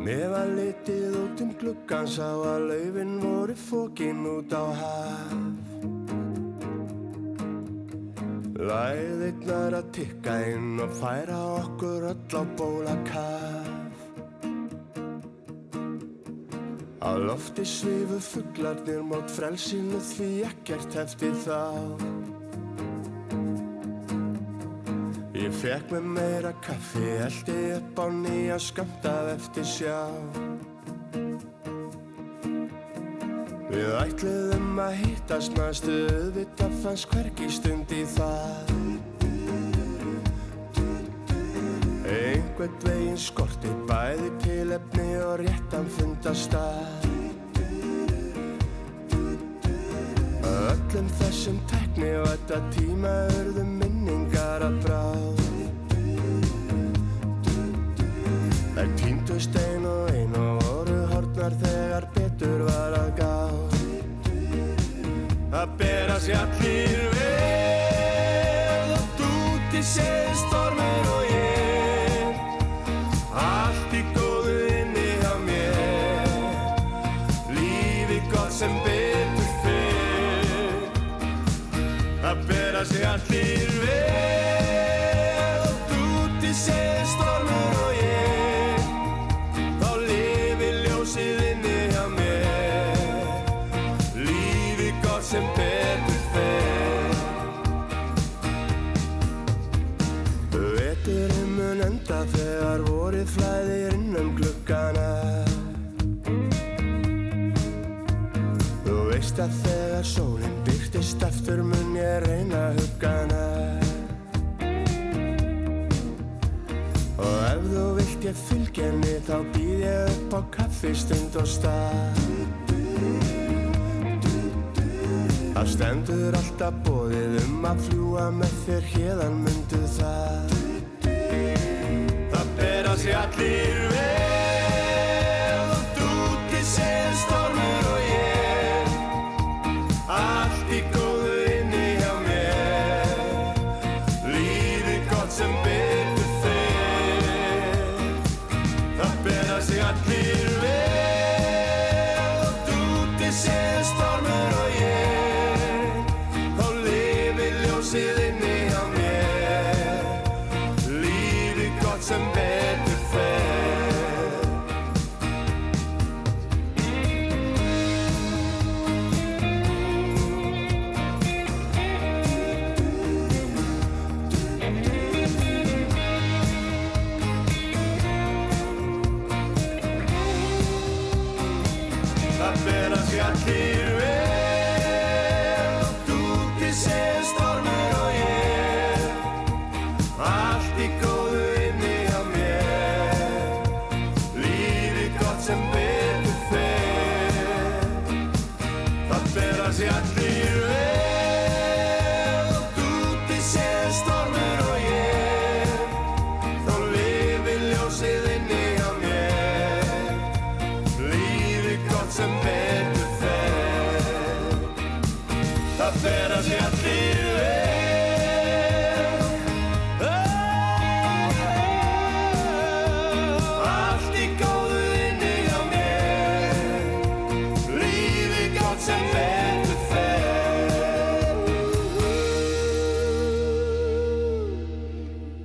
Mér var litið út um gluggan sá að laufin voru fókin út á haf. Læðirnar að tikka inn og færa okkur öll á bóla kaf Á lofti svifu fugglarnir mót frelsinu því ekkert hefti þá Ég fekk með meira kaffi, eldi upp á nýja skamtaf eftir sjá. Við ætluðum að hittast næstu, auðvitað fannst hvergi stund í það. Einhvern veginn skorti bæði tilefni og réttan fundast að. Öllum þessum tekni og þetta tíma örðum minningar að bráð. Þær týndust ein og ein og voru hortnar þegar betur var að gá. Það bera sér allir vel og dúti séð þá býð ég upp á kaffistund og stað. Það stendur alltaf bóðið um að fljúa með þér hérðan myndu það. Það bera sér allir vel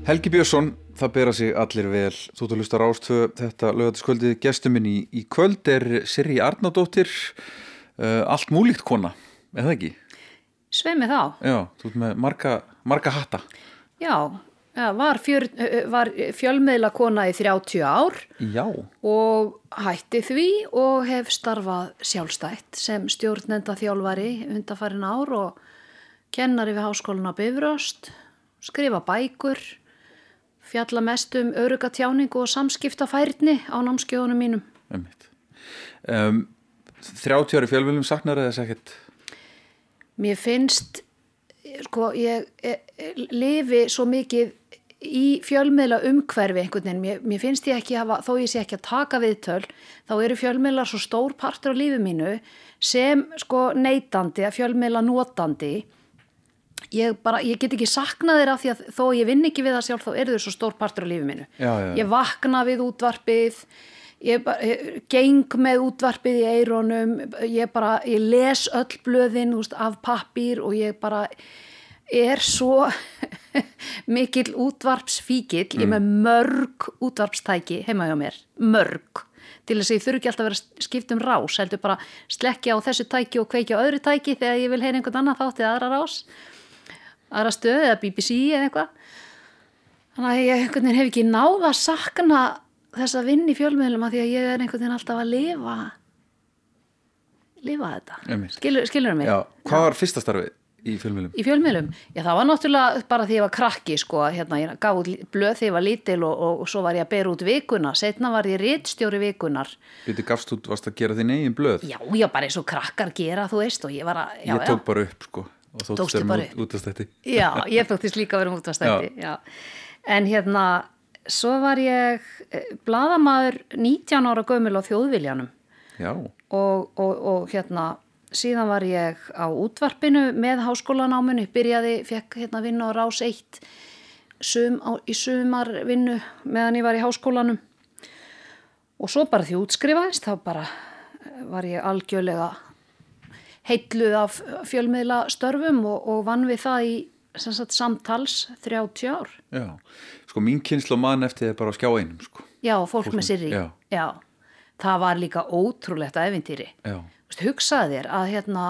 Helgi Björnsson, það bera sig allir vel. Þú þú hlustar ástöð þetta lögatiskvöldið gestuminn í, í kvöld er Sirri Arnardóttir uh, allt múlíkt kona, er það ekki? Sveimi þá. Já, þú ert með marga, marga hatta Já, var, fjör, var fjölmiðla kona í 30 ár Já, og hætti því og hef starfað sjálfstætt sem stjórnenda þjálfari undarfærin ár og kennari við háskólan á Bifröst, skrifa bækur, fjalla mest um örugatjáningu og samskiptafærni á námskjóðunum mínum. um, 30 ári fjölmjölum saknar þess ekkert Mér finnst, sko, ég e, e, lifi svo mikið í fjölmiðla umhverfi einhvern veginn. Mér, mér finnst ég ekki hafa, þó ég sé ekki að taka viðtöl, þá eru fjölmiðlar svo stór partur á lífi mínu sem sko neytandi, að fjölmiðla notandi ég, bara, ég get ekki saknað þeirra því að þó ég vinn ekki við það sjálf þá eru þau svo stór partur á lífi mínu Já, já, já. ég vakna við útvarpið ég, bara, ég geng með útvarpið í eironum ég bara, ég les öll blöðin úst, af pappír og ég bara er svo mikill útvarpsfíkill. Ég er með mörg útvarpstæki heima hjá mér, mörg. Til þess að ég þurfi ekki alltaf að vera að skipta um rás heldur bara slekja á þessu tæki og kveikja á öðru tæki þegar ég vil heyra einhvern annan þátt eða aðra rás. Aðra stöð eða BBC eða eitthvað. Þannig að ég hef ekki náða að sakna þess að vinna í fjölmiðlum að því að ég er einhvern veginn alltaf að lifa lifa þetta. Skilur, skilur mig? Já, hvað var fyrsta starfið í fjölmjölum? í fjölmiðlum, já það var náttúrulega bara því ég var krakki sko, hérna ég gaf út blöð þegar ég var lítil og, og, og svo var ég að bera út vikuna setna var ég rittstjóri vikunar Býtti gafst út, varst að gera þín eigin blöð? já, já, bara eins og krakkar gera þú veist og ég var að, já, ég tók bara upp sko og þóttist þér bara út, upp? út af stætti já, ég þóttist líka að vera mútastætti já. en hérna svo var ég eh, blaðamaður 19 ára gömul á þjóðviljanum. Og, og, og hérna síðan var ég á útvarpinu með háskólanáminu, byrjaði, fekk hérna vinnu á rás 1 sum, á, í sumarvinnu meðan ég var í háskólanum. Og svo bara því útskrifaðist þá bara eh, var ég algjörlega heitluð af fjölmiðla störfum og, og vann við það í sagt, samtals 30 ár. Já Sko mín kynslu mann eftir þið bara á skjá einum sko. Já, fólk, Fólk með sirri já. það var líka ótrúlegt að eventýri Já, hugsaði þér að hérna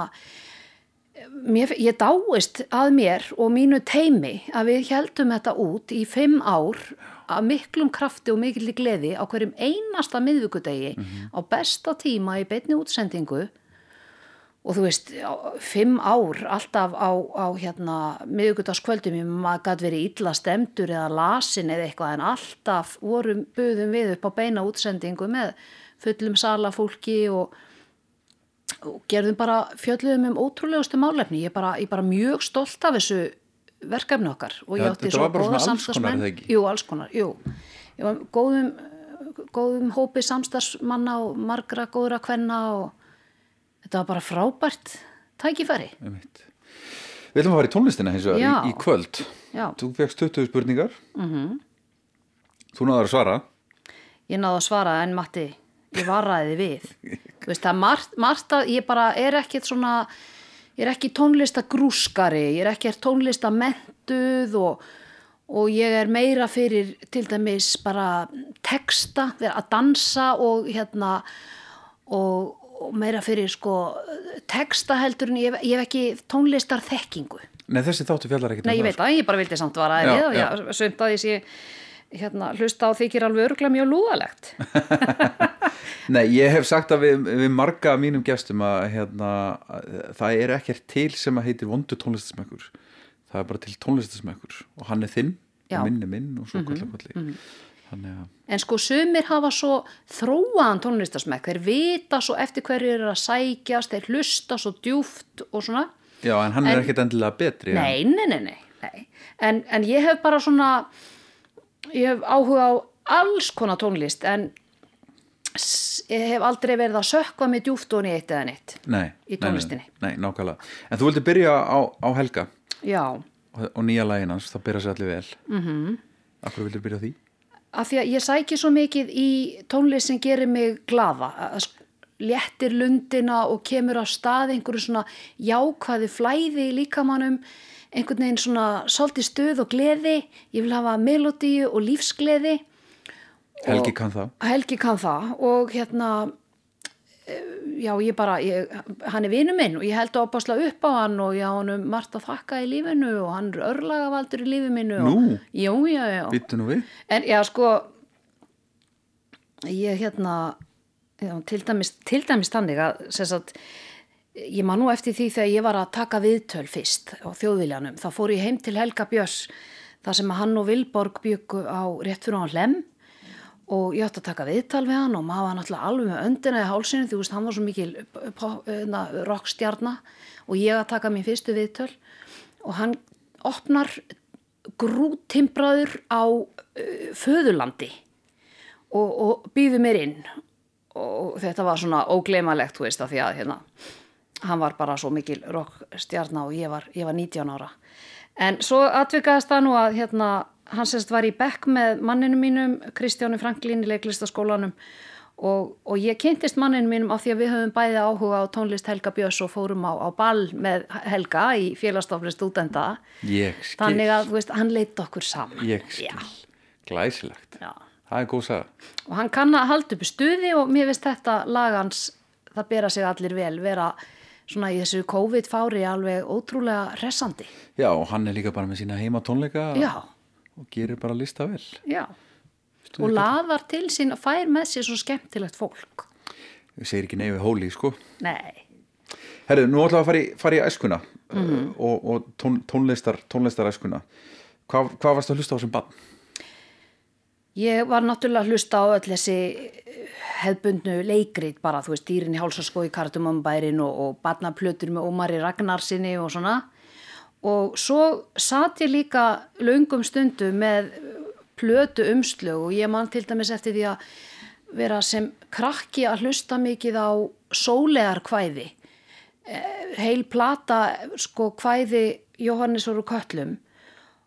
mér, ég dáist að mér og mínu teimi að við heldum þetta út í fimm ár að miklum krafti og mikill gleði á hverjum einasta miðvíkudegi á besta tíma í beinni útsendingu og þú veist, fimm ár alltaf á, á hérna miðvíkudagskvöldum, ég maður gæti verið illa stemdur eða lasin eða eitthvað en alltaf vorum buðum við upp á beina útsendingu með fullum sala fólki og og gerðum bara fjöldluðum um ótrúlegustu málefni. Ég er bara, bara mjög stolt af þessu verkefni okkar og ég átti svo góða ekki? Jú, alls konar, jú. Ég var góðum, góðum hópi samstarfsmanna og margra góðra kvenna og þetta var bara frábært tækifæri. Við ætlum að fara í tónlistina hins vegar í, í kvöld Já, Þú fegst 20 spurningar mm -hmm. Þú náður að svara ég náðu að svara en Matti, ég varaði þið við. Margt, margt að ég bara er ekkert svona, ég er ekki tónlistagrúskari, ég er ekkert tónlistamentuð og, og ég er meira fyrir til dæmis bara texta, að dansa og hérna og, og meira fyrir sko texta heldur en ég ég hef ekki tónlistar þekkingu. Nei, þessi þáttu fjallar ekkert Nei, um ég það, veit að ég bara vildi samt vara Já, þið og ég sumt að ég sé hérna, hlusta á þykir alveg örgla mjög lúðalegt. Nei, ég hef sagt að við, við marga mínum gestum að hérna, að það er ekkert til sem að heitir vondu tónlistasmekkur það er bara til tónlistasmekkur og hann er þinn Já. og minn er minn og svo mm -hmm. þannig að En sko sumir hafa svo þróaðan tónlistasmekk, þeir vita svo eftir hverju eru að sækjast, þeir hlusta svo djúft og svona. Já, en hann er En- ekkert endilega betri Nei, nei, nei, nei. nei. En, en ég hef bara svona, ég hef áhuga á alls konar tónlist en ég hef aldrei verið að sökva mig djúft og eitt eða. Nei, í tónlistinni. Nei, nei, nákvæmlega En þú vildi byrja á, á Helga Já, og, og nýja lægin hans, það byrja sér allir vel mm Mhm. -hmm. Akkur vildi byrja því? Af því að ég sæki svo mikið í tónlist sem gerir mig sk- léttir lundina og kemur á stað einhverju svona jákvæði flæði í líkamannum einhvern veginn svona svolítið stuð og gleði. Ég vil hafa melodíu og lífsgleði. Helgi kann það. Helgi kann það og hérna já ég bara ég, hann er vinu minn og ég held ábáslega upp á hann og ég á hann um margt að þakka í lífinu og hann er örlagavaldur í lífi mínu og, Nú? Jú, já, já. Býttu nú við. En já, sko, ég hérna, já, til, dæmis, til dæmis þannig að, sem sagt, ég man nú eftir því þegar ég var að taka viðtöl fyrst á þjóðviljanum, þá fór ég heim til Helga Björns, þar sem hann og Vilborg byggu á rétt fyrir á hlem og ég átti að taka viðtal við hann og maður var náttúrulega alveg með öndina í hálsinu, þú veist, hann var svo mikil hérna, rockstjarna og ég að taka mín fyrstu viðtöl. Og hann opnar grútimbraður á uh, föðurlandi og, og býður mér inn. Og þetta var svona ógleimalegt þú veist að því að hérna hann var bara svo mikil rockstjarna og ég var, ég var 19 ára. En svo atvikaðist það nú að hérna, hann sérst var í bekk með manninu mínum Kristjáni Franklín í leiklistaskólanum. Og, og ég kynntist manninu mínum á því að við höfum bæði áhuga á tónlist Helga Björns og fórum á, á ball með Helga í félagstofli stúdenda þannig að þú veist, hann leitt okkur saman. Glæsilegt. já. Það er góð saga. og hann kann að halda upp í stuði og mér finnst þetta lagans það bera sig allir vel vera svona í þessu COVID-fári alveg ótrúlega hressandi. Já, og hann er líka bara með sína heima tónleika já, og gerir bara lista vel. já og laðar til sín og fær með sér svo skemmtilegt fólk Við segir ekki neyfi hóli, sko. nei, Herðu, nú við að fara í, fara í æskuna Mhm. uh, og, og tón, tónlistar, tónlistar æskuna. Hvað, hvað varst að hlusta á sem bann? ég var náttúrulega að hlusta á öll þessi hefðbundnu leikrit bara, þú veist, dýrin í hálsaskó í kartumambærin og, og barnaplötur með Ómari Ragnarsinni og svona og svo satt ég líka löngum stundu með plötu umslög og ég man til dæmis eftir því að vera sem krakki að hlusta mikið á sólegar kvæði heil plata sko kvæði Jóhannes voru köllum.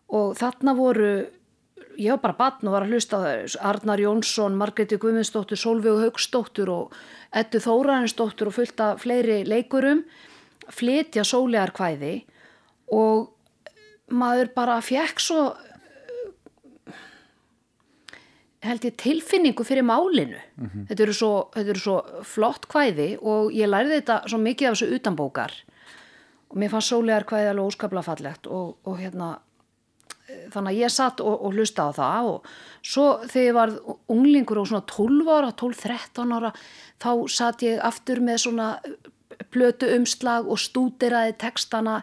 Og þarna voru ég var bara batn og var að hlusta Arnar Jónsson, Margreti Guðmundsdóttur Solveig Haugsdóttur og Eddu Þórarinsdóttur og fullt af fleiri leikurum flytja sólegar kvæði og maður bara fekk svo held ég tilfinningu fyrir málinu. Þetta, eru svo, þetta eru svo flott kvæði og ég lærði þetta svo mikið af þessu utanbókar. Og mér fannst sólegar kvæði alveg óskaplega fallegt og, og hérna þannig að ég satt og, og hlusta á það og svo þegar ég var unglingur og svona 12 ára, 12-13 ára þá satt ég aftur með svona plötu umslag og stúdiraði textana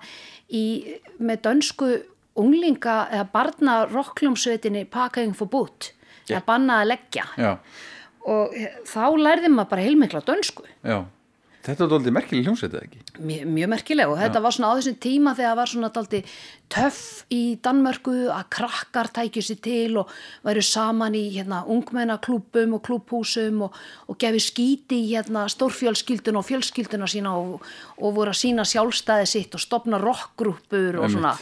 í, með dönsku unglinga eða barna rockljómsveitinni Pakaðing for Boot eða banna að leggja. Já, og þá lærði maður bara heilmikla dönsku. Já. Þetta er doldið merkileg hljómsveit, eða ekki? mjög, mjög merkileg og þetta var svona á þessum tíma þegar það var svona daldi töff í Danmörku að krakkar tækju sér til og væru saman í hérna, ungmennaklúbum og klúbhúsum og, og gefi skíti í hérna, stórfjölskyldun og fjölskylduna sína og, og voru að sína sjálfstæði sitt og stopna rockgrúpur og svona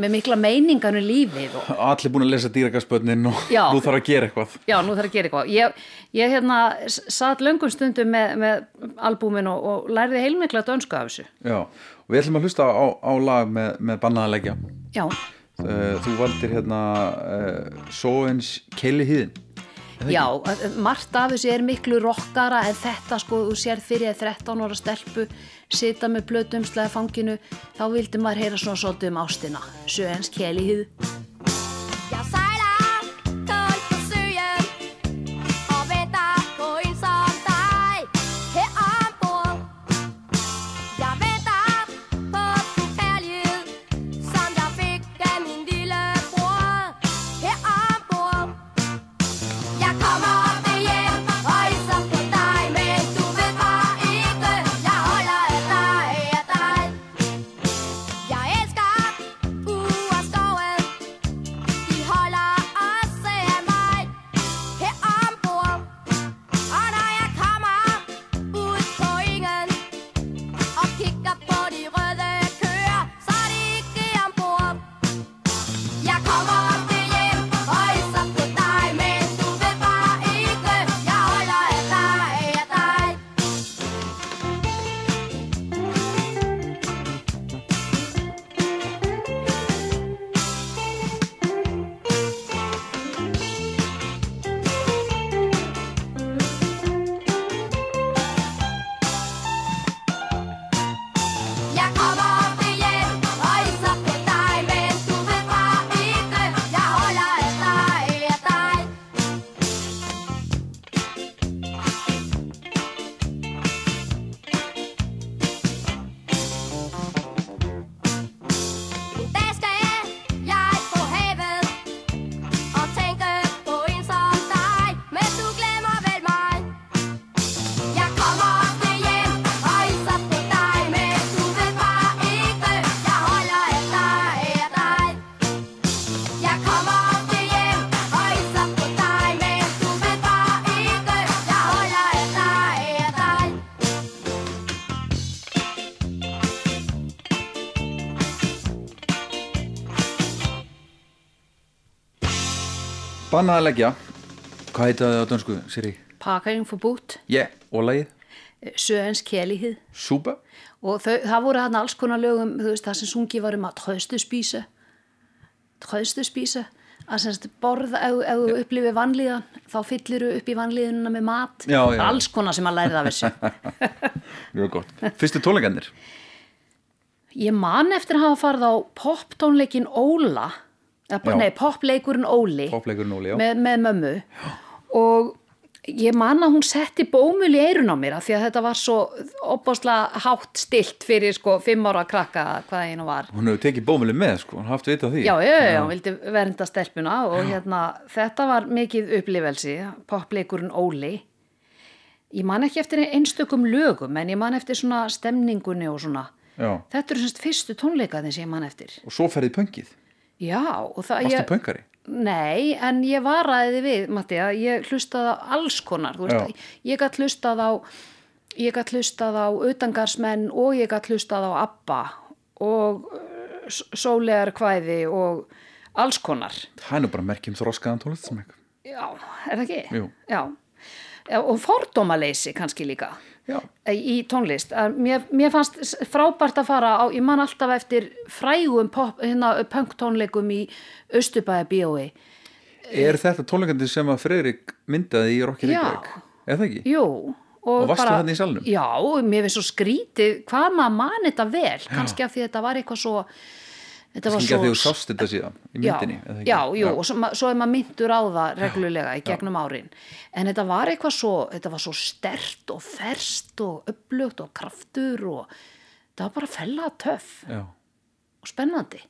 með mikla meiningar um lífið og Allir búin að lesa dýragaspötnin og Já. nú þarf að gera eitthvað. Já, nú þarf að gera eitthvað. Ég, ég hérna satt löngum stundum með, með albúmin og, og lærði heilmikla dönsku af þessu. Já, og við ætlum að hlusta á, á lag með, með bannaða leggja. Já, Uh, þú valdir hérna uh, Sóens Kelly Híðin. já, að margt af þessu er miklu rockara en þetta sko, þú sér fyrir að 13 ára stelpu sita með blötumslega fanginu, þá vildi maður heyra svona svolítið um ástina. Sjöens Kelihið. Jeg sejler Bannað að leggja. Hvað heita það á dönsku, Siri? Pakking for boot, Yeah, og lagið? Söens kelihið Súpa og þau, það voru hann alls konar lögum veist, það sem sungi var um að tröstu spísa tröstu spísa að semst borða, ef, þú upplifir vanlíðan þá fyllir þú upp í vanlíðununa með mat. Já, já. alls konar sem að læra það þessu. Mjög gott. Fyrstu tónleikarnir? Ég man eftir að hafa farið á poptónleikin Óla. Já. Nei, popleikurinn Óli. Popleikurinn Óli, já. með, með mömmu. Og ég man að hún setti bómul í eirun á mér af því að þetta var svo opbáslega hátt stilt fyrir sko fimm ára krakka hvað einu var. Hún hefur tekið bómulið með, sko, hún haft vita því. Já, já, já, hún vildi vernda stelpuna og hérna, þetta var mikið upplifelsi, popleikurinn Óli. Ég man ekki eftir einstökum lögum, en ég man eftir svona stemningunni og svona. Já. Þetta eru semst fyrstu tónleikaðin sem ég man eftir. Og svo ferðið pöngið Já, og það Varstu ég... pöngari? Nei, en ég varaði þið við, Matti, að ég hlustaði á alls konar, þú veist, Já. ég gætt hlustað á, ég gætt hlustað á utangarsmenn og ég gætt hlustað á ABBA og uh, sólegar kvæði og alls konar. Það er nú bara merkjum þroskaðan tónlistasmæk Já, er það ekki? Jú. Já. Já, og fordómaleysi kannski líka Já. Í tónlist. Mér, mér fannst frábært að fara á, ég man alltaf eftir frægum pop, hérna, punktónleikum í Östubæði bíói. Er þetta tónleikandi sem að Freyrik myndaði í Rokki Já. Reykjavík? Er það ekki? Jú. Og varstu þarna í salnum? Já, mér finnst svo skrítið hvað maður man þetta vel, kannski af því þetta var eitthvað svo þetta var svo þegar þú sást þetta síðan í myndinni já, já, jú, og svo, svo er maður myndur á það reglulega í gegnum árin. En þetta var eitthvað svo þetta var svo stert og ferst og upplugt og kraftur og það var bara fella töff Já. og spennandi.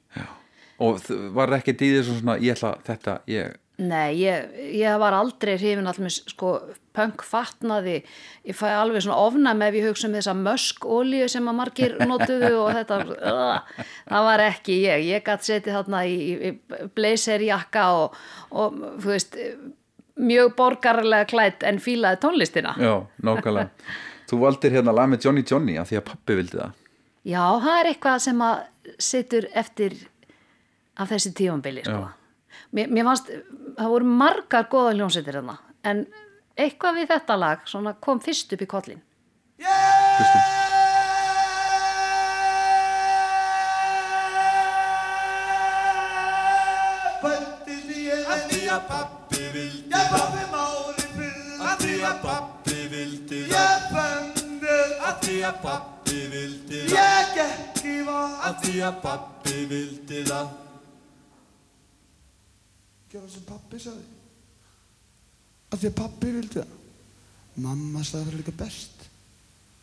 Og þ- var ekki dýðið svona ég ætla þetta, ég Nei, ég, ég var aldrei hrifin allir sko punk fatnaði. Ég fæ alveg svona ofnæmi ef ég hugsa um þessa mösk olíu sem að margir notuðu og þetta uh, það var ekki ég, ég gætt setið þarna í, í blazerjakka og, og þú veist mjög borgarlega klætt en fílaði tónlistina. Já, nákvæmlega. Þú valdir hérna lag með Johnny Johnny af því að pappi vildi það. Já, það er eitthvað sem að situr eftir af þessi tífambili sko. Mér, mér fannst, það voru margar góða hljónsveitir þarna en eitthvað við þetta lag kom fyrst upp í kollin ég að að pappi vildi Ég pappi mári fyrir Að því að pappi vildi Ég fenni Að því að pappi vildi Ég gekk í vatn Að því að pappi vildi það Það sem pappi sagði. Að því að pappi vildi það. Mamma sagði það líka best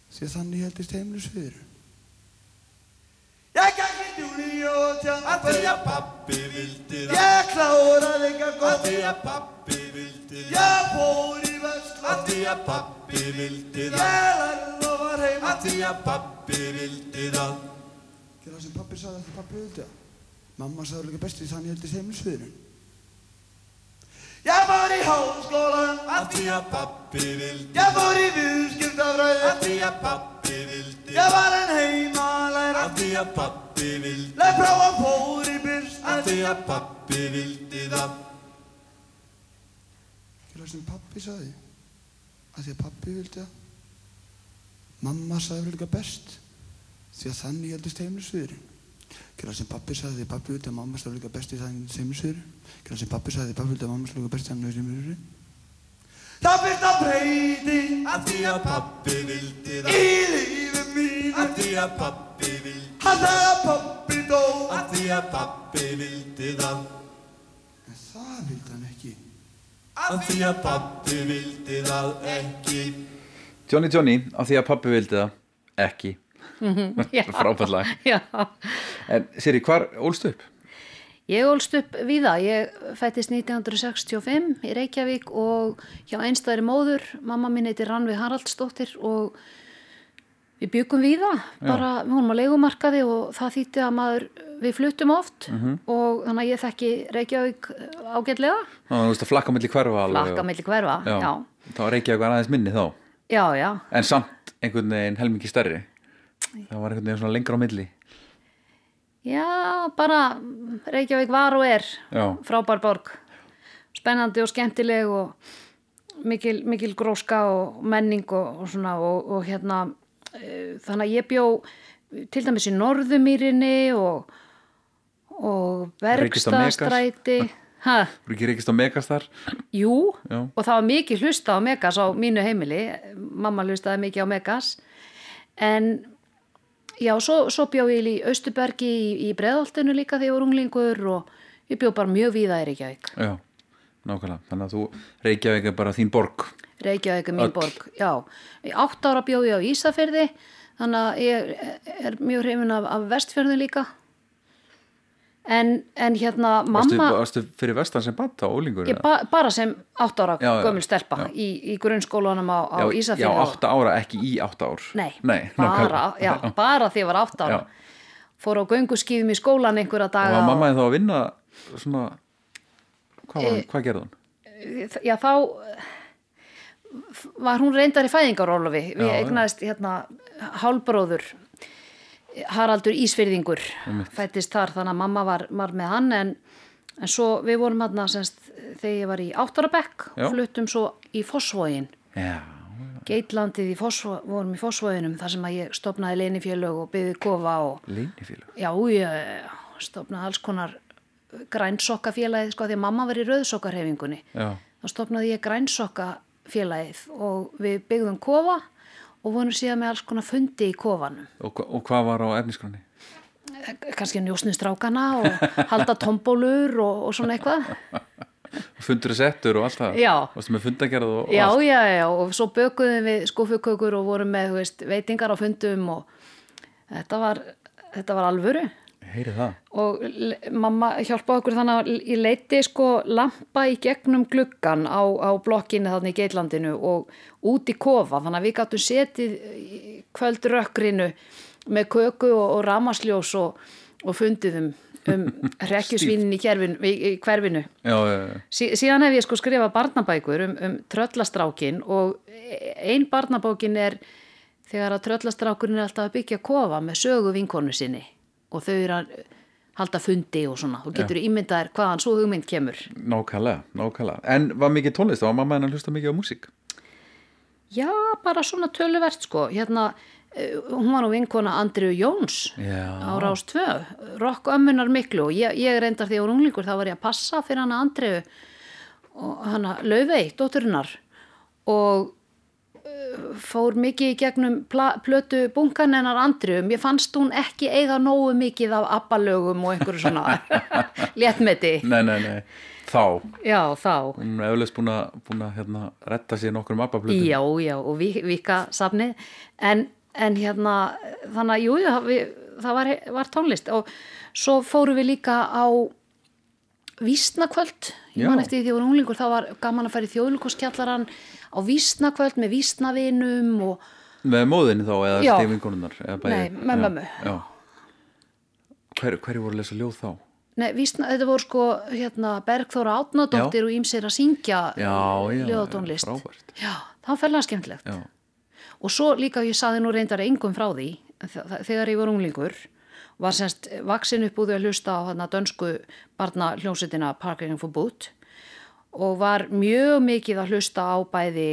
Því að þannig heldist heimlu sviður Ég gekk í djúni og tjá Að því að pappi vildi það. Ég kláraði ekki að Að því að pappi vildi það. Ég fór í vestlun Að því að pappi vildi það. Ég lærði og var heim Að því að pappi vildi það. Það sem pappi sagði að því pappi vildi það. Mamma sagði líka best því þannig heldist heimlu sviður Ég fór í háskólan Að því að pappi vildi. Ég fór í viðskiptafræði. Að því að pappi vildi. Ég var en heimalæra Að því að pappi vildi. Leif prófa fór í byrst. Að því að pappi vildi það. Ég það sem pappi sagði Að því að pappi vildi það. Mamma sagði líka best Því að þannig heldist heimlisviðurinn Gera sem pappi sagði því pappi vildi að mamma stað líka best í það semisviður. Gera sem pappi sagði því pappi vildi að mamma stað líka best í það semisviður. Það fyrsta breyting að því að pappi vildi það í lífum mínu að því að pappi vildi hann sagði að pappi dó að því að pappi vildi það en það vildi hann ekki að því að pappi vildi það ekki Johnny Johnny af því að pappi vildi það ekki Já. Frábært lag. Já. En Siri, hvar ólstu upp? Ég ólst upp við það, ég fættist 1965 í Reykjavík og hjá einstæðri móður, mamma mín heitir Rannvi Haraldsdóttir og við byggum við það, bara við honum á leigumarkaði og það þýtti að maður, við fluttum oft og þannig að ég þekki Reykjavík ágætlega, Ná, þú veist að flakka milli hverfa alveg lakka og- milli hverfa, já. Já, þá reykja eitthvað aðeins minni þá já, já, En samt einhvern veginn helmingi stærri Það var einhvern veginn svona lengra á milli. Bara Reykjavík var og er Já, frábær borg, spennandi og skemmtileg og mikil, mikil gróska og menning og, og svona og, og hérna e, þannig að ég bjó til dæmis í Norðumýrinni og, og Megas? Bergstastræti? Þú ekki reykist á Megastar Jú, Já. og það var mikið hlusta á Megas á mínu heimili, mamma hlustaði mikið á Megas. En já, svo, svo bjó ég í Austubergi í, í Breðoltinu líka þegar ég var unglingur og ég bjó bara mjög víða í Reykjavík. Já, nákvæmlega. Þannig að þú Reykjavík er bara þín borg. Reykjavík er mín Öll. borg, já. Í átt ára bjó ég á Ísafirði þannig að ég er mjög hrifin af, af vestfjörðin líka en, en hérna mamma varstu fyrir vestan sem batta ólingur Ég ba bara sem átt ára Já, gömul stelpa já. í, í grunnskólanum á, á Ísafirði já, og- átta ára, ekki í átta ár. Nei, Nei bara, já, bara því ég var átt ára. Já. fór á gönguskífum í skólan einhverja Og daga var mamma þá að vinna svona Hvað, var, hvað gerði hún? og, já þá eh, var hún reyndar í fæðingarólofi við eignaðist hérna hálbróður Haraldur Ísfyrðingur fættist þar þannig að mamma var, var með hann en, en svo við vorum hérna semst, þegar ég var í áttarabekk og fluttum svo í Fossvógin Geitlandið í Fossvó, vorum í Fossvóginum þar sem að ég stopnaði leinifélög og byggði kofa og leinifélag Já, ég stopnaði alls konar grænsokkafélagið, sko, því að mamma var í rauðsokkarhefingunni. Þá stopnaði ég grænsokkafélagið og við byggðum kofa og vorum síðan með alls konar fundi í kofanum. og, og hvað var á efniskroni? Kanski njósnistrákana og halda tombólur og, og svona eitthvað. Fundur settur og allt það Já. Varstu með fundagerð og, og Já, allt? já, já, og svo bökuðum við skúfukökur og vorum með, veist, veitingar á fundum og þetta var, þetta var alvöru. Heyri það. Og mamma hjálpaði okkur þannig að ég leiti sko lampa í gegnum gluggan á, á blokkinu þannig í Geitlandinu og út í kofa. Þannig að við gáttum setið kvöldrökkrinu með köku og, og ramasljós og, og fundið um, um rekkjusvínin í, í, í hverfinu. Já, já, já. sí, síðan hef ég sko skrifað barnabækur um, um tröllastrákin og ein barnabókin er þegar að tröllastrákurinn er alltaf að byggja kofa með sögu vinkonu sinni og þau eru að halda fundi og svona. Og getur ímyndaðir hvaðan svo hugmynd kemur. Nákvæmlega, nákvæmlega. En var mikið tónlist, var mamma hennar hlusta mikið á músík? já, bara svona töluvert sko. Hérna, eh, hún var nú vinkona Andriu Jóns Já. á Rás 2 rock ömmunar miklu og ég, ég reyndar því á runglingur þá var ég að passa fyrir hana Andriu og hana Laufey, dótturinnar. Og fór mikið í gegnum plötu bunkan hennar Andriu mér fannst hún ekki eiga nógu mikið af abbalögum og einhverju svona léttmeti. Nei, nei, nei, þá. Já, þá. Hún er eflaust búin að, búin að hérna, retta sér nokkrum abbablutum Já, já, og vi- vika safnið en, en hérna þannig að jú, það, við, það var, var tónlist. Og svo fórum við líka á vísnakvöld. Ég man eftir því að ég var unglingur þá var gaman að fara í þjóðlíkoskjallaran á vísnakvöld með vísnavinum og Með móðinni þá eða Já. stefinkonunnar Nei, með mömmu. Já Hver, Hverju voru að lesa ljóð þá? Nei, vísna, þetta voru sko hérna, Bergþóra Átnadóttir og Ímsir að syngja ljóðatónlist. það var fællega skemmtilegt. Já, Og svo líka ég saði nú reyndar engum frá því þegar ég var unglingur var semst vaksin upp úr því að hlusta á dönsku barna hljómsveitina Parking for Boot og var mjög mikið að hlusta á bæði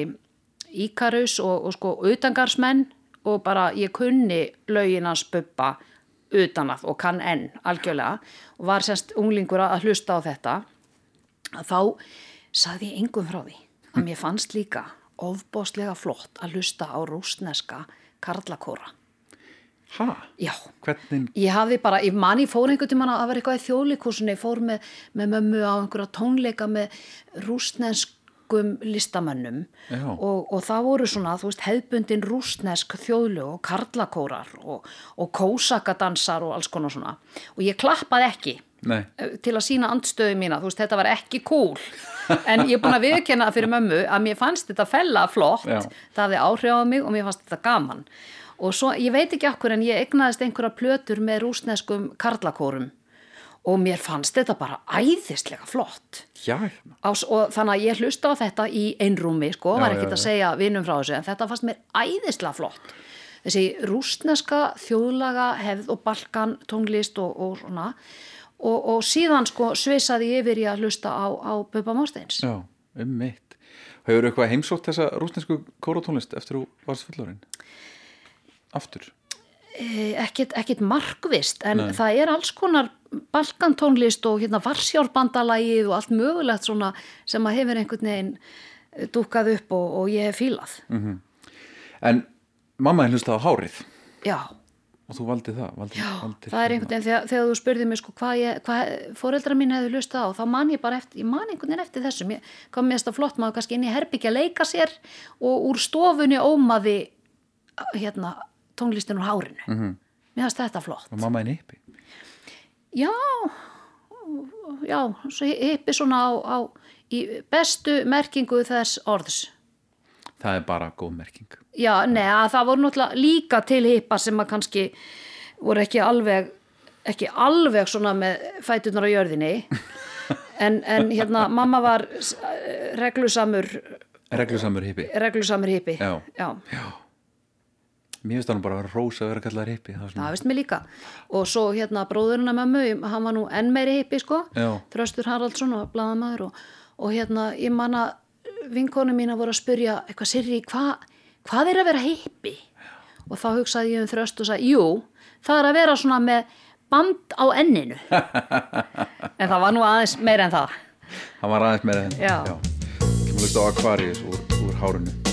Íkarus og, og sko utangarsmenn og bara ég kunni lögin hans buppa utanað og kann enn algjörlega og var semst unglingur að hlusta á þetta þá saði ég engum frá því að mér fannst líka ofbóðslega flott að hlusta á rúsneska karlakóra. Ha? Já, Hvernig ég hafði bara, ég mani fór einhvern tímann að vera eitthvað í þjóðleikúsinni, fór með, með mömmu á einhverja tónleika með rúsneskum listamönnum. Og, og það voru svona, þú veist, hefbundin rúsnesk þjóðlög og karlakórar og, og kósakadansar og alls konar svona. Og ég klappaði ekki Nei, til að sína andstöðu mína, þú veist, þetta var ekki cool. En ég er búin að viðkenna það fyrir mömmu að mér fannst þetta fella flott. Já. það hafði áhrif á mig og mér fannst þetta gaman og svo, ég veit ekki okkur en ég egnaðist einhverja plötur með rúsneskum karlakórum. Og mér fannst þetta bara æðislega flott. Ás, og þannig að ég hlusta á þetta í einrúmi sko, Já, var já, ekkert að segja vinnum frá þessu en þetta fannst mér æðislega flott. Þessi rúsneska þjóðlaga hefð og balkan tónlist og, og svona. Og, og síðan sko svisaði ég yfir í að hlusta á, á Bubba Morsteins. Já, um mitt. Hefur eitthvað heimsótt þessa rúsnesku kóratónlist eftir þú varst fullorinn? Aftur? Eh, ekkit, ekkit markvist en Nei. það er alls konar balkantónlist og hérna varsjárbandalagið og allt mögulegt svona sem að hefur einhvern veginn eh, dúkkað upp og, og ég hef fílað En mamma henn hlustaði á hárið já, og þú valdi það. Valdi, já valdir það er einhvern veginn þegar, þegar þú spurði mig sko hvað, hvað foreldra mín hefði hlustað á þá man ég bara eftir, ég man einhvern veginn eftir þessum ég kom mér þetta flott maður kannski inn í herbyggja að leika sér og úr stofunni ómaði hérna tónlistin úr hárinu -hmm. mér fannst þetta flott Og mamma henn yppi. Já, já, hippi svona á, á bestu merkingu þess orðs. Það er bara góð merking. Já, neða, það voru náttúrulega líka til hippa sem að kannski voru ekki alveg, ekki alveg svona með fætunar á jörðinni. En, en hérna, mamma var reglusamur, Reglusamur hippi. reglusamur hippi. Já. Já, Mér finnst það nú bara að vera rós að vera kallaður hippi. Það það veist mér líka. Og svo hérna bróðurinn að mömmu, hann var nú enn meiri hippi, sko. Já. Þröstur Haraldsson og blaðamaður og, og hérna ég manna vinkonu mín að voru að spyrja eitthvað sirri, hva, hvað er að vera hippi? Og þá hugsaði ég um þröst og sagði, jú, það er að vera svona með band á enninu. en það var nú aðeins meira en það. hann var aðeins meira henn. Já. Kemur að hlusta á Aquarius úr, úr hárinu.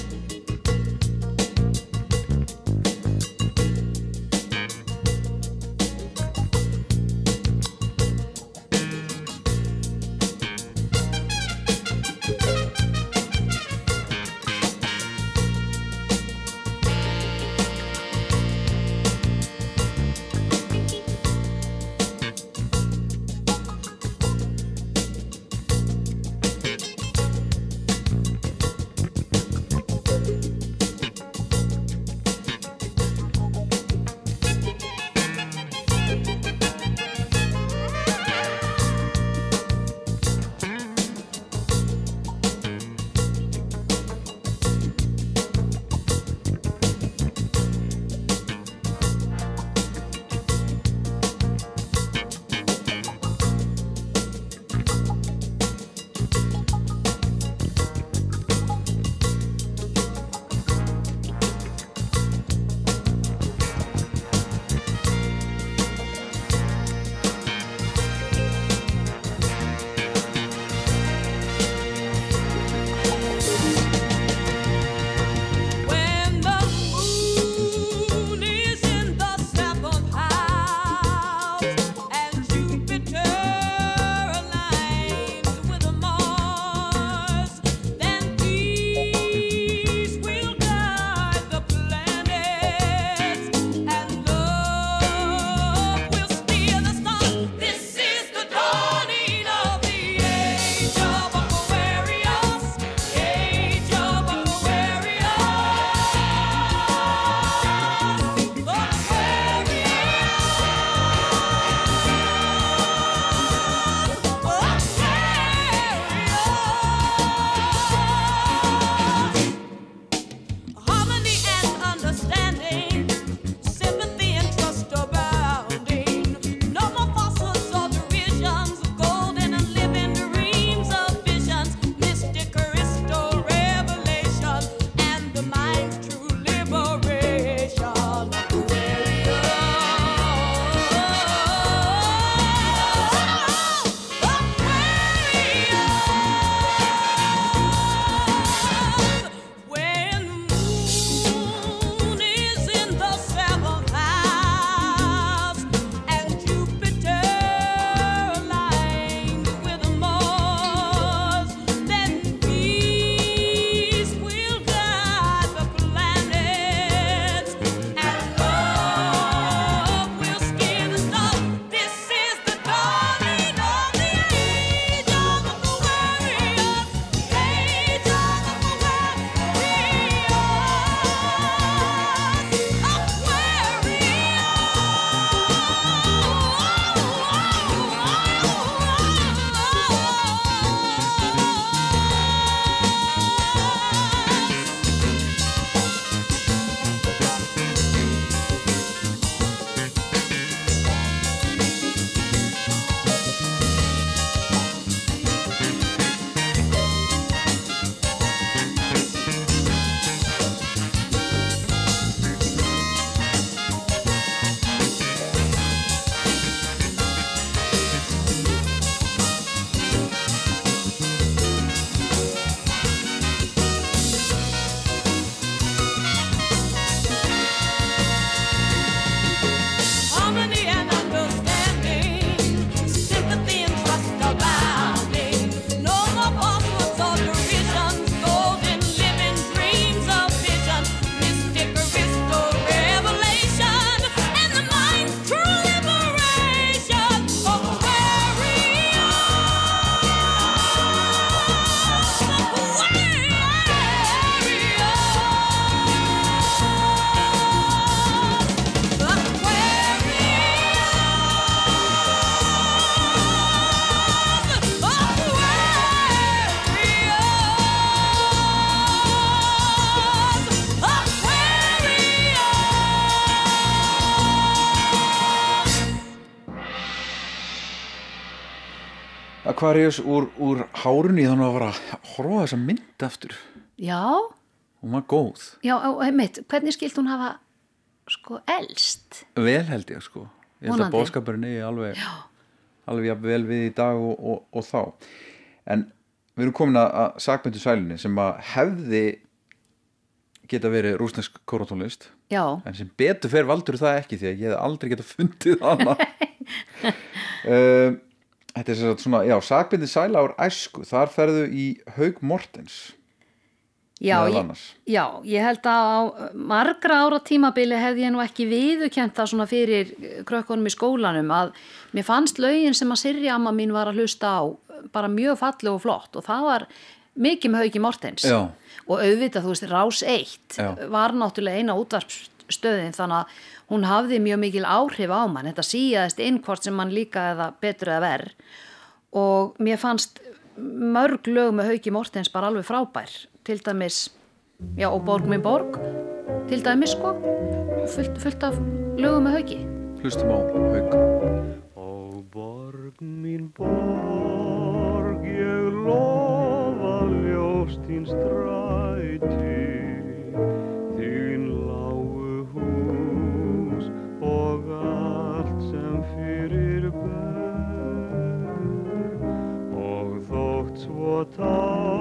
Aquarius úr, úr hárunni þannig að fara að horfa þessa mynd aftur? Já, hún var góð, já, einmitt, hvernig skilt hún hafa sko elst? vel held ég sko. Ég held að bóðskapurinn eigi alveg alveg jafn vel við í dag og, og, og þá. En við erum komin að, sakmyndu sælunni sem að hefði geta verið rúsnesk kóratónlist Já, en sem betur fer valdur það ekki því að ég hef aldrei geta fundið hana. Um, Þetta er svona, já, sakbindi sæla ár æsku, þar ferðu í Haug Mortens já, ég, já, ég held að á margra ára tímabili hefði ég nú ekki viðukent það svona fyrir krökkunum í skólanum að mér fannst lögin sem að Sirri amma mín var að hlusta á bara mjög falleg og flott og það var mikið með Hauki Mortens Já. og auðvitað, þú veist, Rás 1 Já. var náttúrulega eina útvarpsstöðin þannig að hún hafði mjög mikil áhrif á mann, þetta síðaðist inn hvort sem mann líka eða betur eða verð og mér fannst mörg lög með Hauki Mortens bara alveg frábær. Til dæmis, já og Borg minn Borg. Til dæmis sko fullt, fullt af lögum með Hauki. Hlustum á Haug Ó borg mín borg, ég lofa ljóst þín þótt svo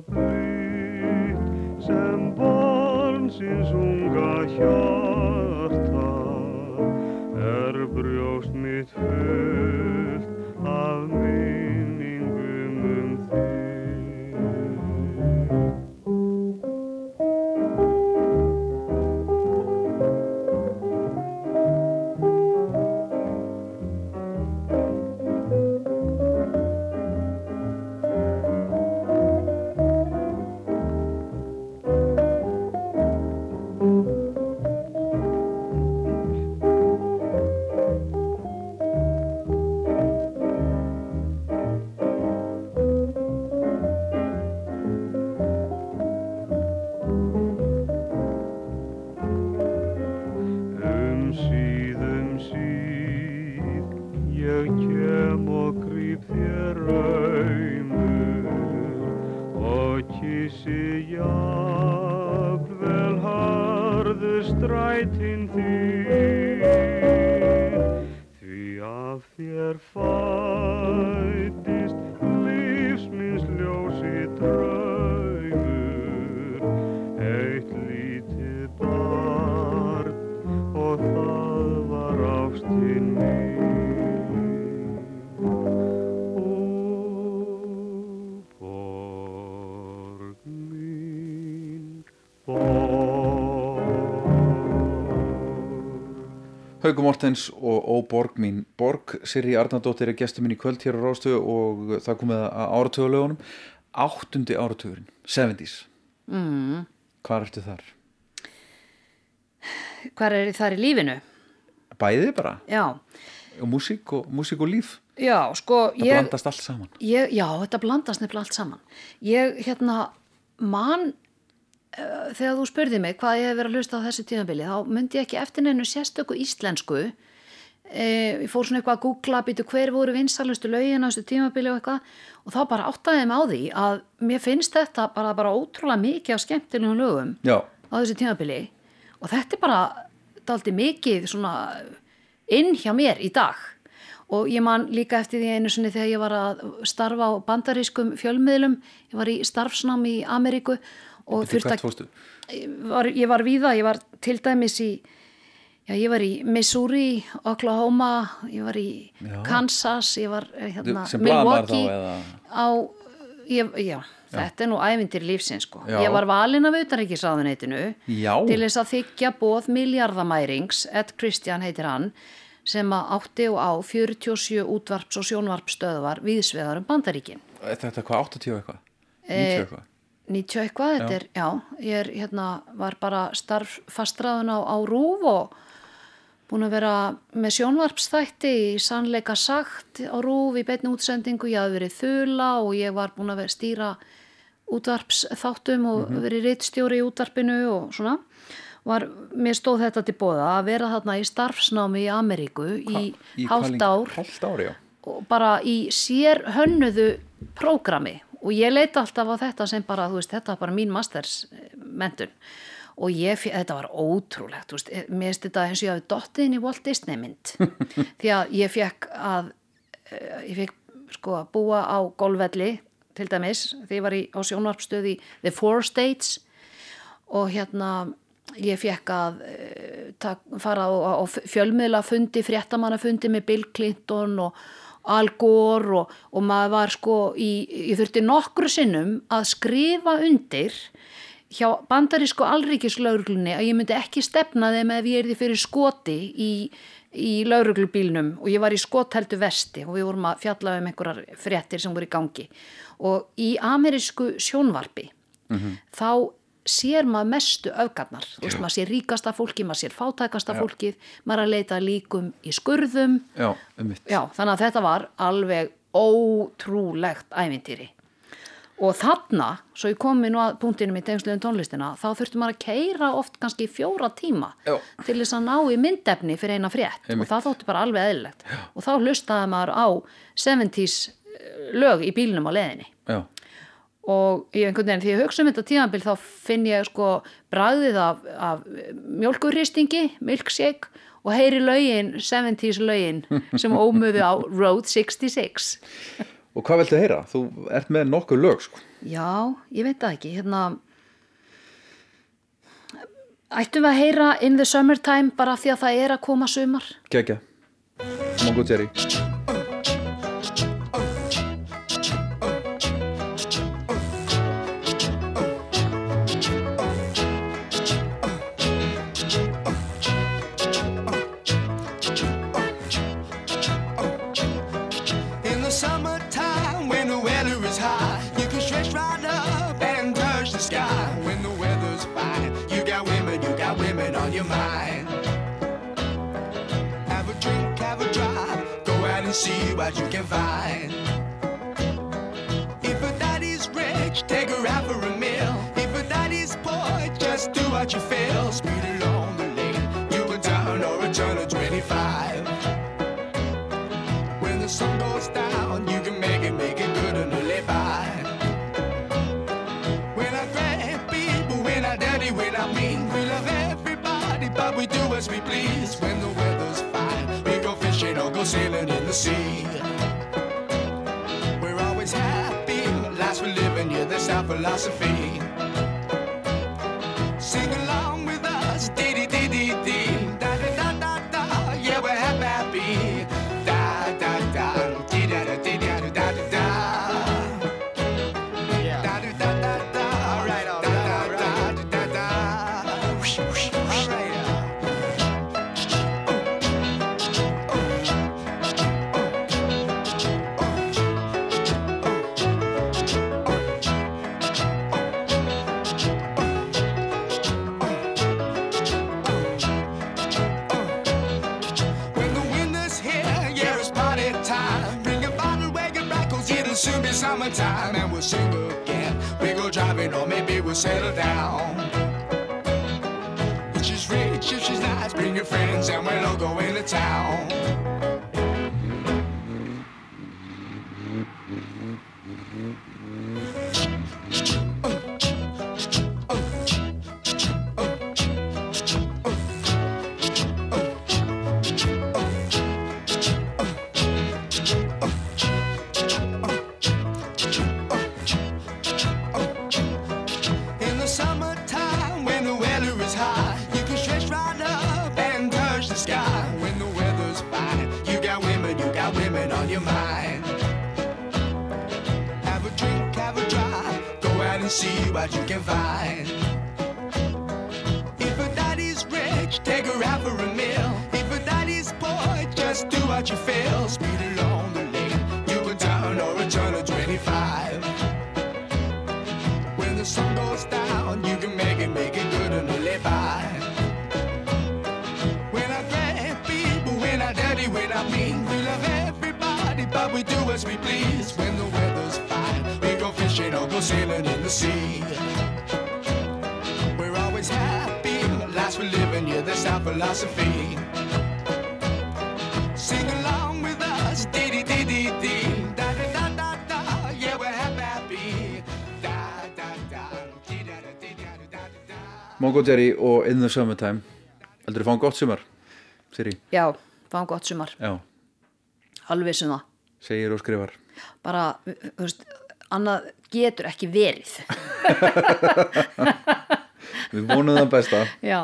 blít, svo blít sem barnsins unga hjarta Haugur Mortens og Ó Borg mín. Borg, Sirri Arnardóttir er gestur minn í kvöld hér á Rástöðu og það komið að áratögulegunum áttundi áratugurinn, 70s mm. Hvar ertu þar? Hvar er þar í lífinu? Bæði bara, Já, og músík og, músík og líf. Já, sko það ég, blandast allt saman. ég, Já, þetta blandast nefnilega allt saman. Ég, hérna, man uh, þegar þú spurði mig hvað ég hef verið að hlusta á þessu tímabili þá myndi ég ekki eftir neinu sérstöku íslensku. Eh, ég fór svona eitthvað að googla býtu hver voru vinsalustu lögin á þessu tímabili og eitthvað. Og þá bara áttaði ég mig á því að mér finnst þetta bara, bara ótrúlega mikið á skemmtilegum lögum Já, á þessu tímabili. Og þetta er bara daldi mikið svona inn hjá mér í dag. Og ég man líka eftir því einu sinni þegar ég var að starfa á bandarískum fjölmiðlum. Ég var í starfsnám í Ameríku og fórstu? ég var, ég var víða, ég var til dæmis í já, ég var í Missouri, Oklahoma ég var í Já. Kansas ég var eh, hérna, Milwaukee eða á, ég, já, þetta er nú ævindir lífsins sko. Já. Ég var valin af utanríkisráðuneytinu Já. til þess að þykja bóð miljardamærings, Ed Christian heitir hann, sem að átti og á 47 útvarps og sjónvarpstöðvar viðsvegar um bandaríkin. Þetta er hvað, 80 og eitthvað? Eh, 90 og eitthvað? 90 eitthvað, þetta er, já, ég er hérna, var bara starf fastraðun á, á rúf og búin að vera með sjónvarpsþætti í sannleika sagt á rúf í beinni útsendingu, ég hafði verið þula og ég var búin að vera stýra útvarpsþáttum og verið rittstjóri í útvarpinu og svona var, mér stóð þetta til bóða að vera þarna í starfsnámi í Ameríku í, Í hálft ár? Hálft ár, já. og bara í sér hönnuðu prógrami og ég leita alltaf á þetta sem bara, þú veist, þetta var bara mín masters mentun og ég, þetta var ótrúlegt, þú veist, eh, mér finnst þetta eins og ég hafi dottið inn í Walt Disney mynd. Því að ég fekk að eh, ég fekk sko að búa á golfvelli til dæmis, því ég var í, á sjónvarpstöð í The Four States. Og hérna ég fekk að uh, tak, fara á, á fjölmiðla fundi, fréttamannafundi með Bill Clinton og Al Gore og, og maður var sko í, ég þurfti nokkru sinnum að skrifa undir hjá bandarísku alríkislauruglunni að ég myndi ekki stefna þeim ef ég er því fyrir skoti í, í lauruglubílnum og ég var í skotheldu vesti og við vorum að fjalla um einhverjar fréttir sem voru í gangi. Og í amerísku sjónvarpi þá sér maður mestu öfgarnar, þú veist, maður sér ríkasta fólki, maður sér fátækasta fólkið, maður er að leita líkum í skurðum, Já, um já, þannig að þetta var alveg ótrúlegt ævintýri. Og þarna, svo ég komi nú að punktinu í tengsluðum tónlistina, þá þurfti maður að keira oft kannski fjóra tíma Já. til þess að ná í myndefni fyrir eina frétt. Einmitt. og það þótti bara alveg eðlilegt. Og þá hlustaði maður á 70s lög í bílnum á leðinni Já, og ég einhvern veginn því ég hugsa um þetta tímabil þá finn ég sko bragðið af, af mjölkurristingi, milkshake og heyri lögin, 70s lögin sem ómuðu á Road 66 og hvað viltu heyra? Þú ert með nokkuð lög, sko. Já, ég veit það ekki hérna ættum við að heyra In the Summertime bara því að það er að koma sumar Kekja. Mongo Jerry. Your mind. Have a drink, have a drive, go out and see what you can find. If a daddy's rich, take her out for a meal. If a daddy's poor, just do what you feel. Speed as we please. When the weather's fine, we go fishing or go sailing in the sea. We're always happy, last for living, yeah, that's our philosophy. Summertime. And we'll sing again. We go driving, or maybe we'll settle down. If she's rich, if she's nice, bring your friends, and we'll all go into town. Just do what you feel. Speed along the lane. You can down or a turn of 25. When the sun goes down, you can make it, make it good and live by. When I grab people, when I daddy, when I mean, we love everybody, but we do as we please. When the weather's fine, we go fishing or go sailing in the sea. We're always happy, last we're living, yeah, that's our philosophy. Mongo Jerry og In the Summertime Heldur þú fáum gott sumar, Siri? Já, fáum gott sumar, alveg sem það. segir og skrifar Bara, þú veist, annað getur ekki verið. Við vonum það besta Já.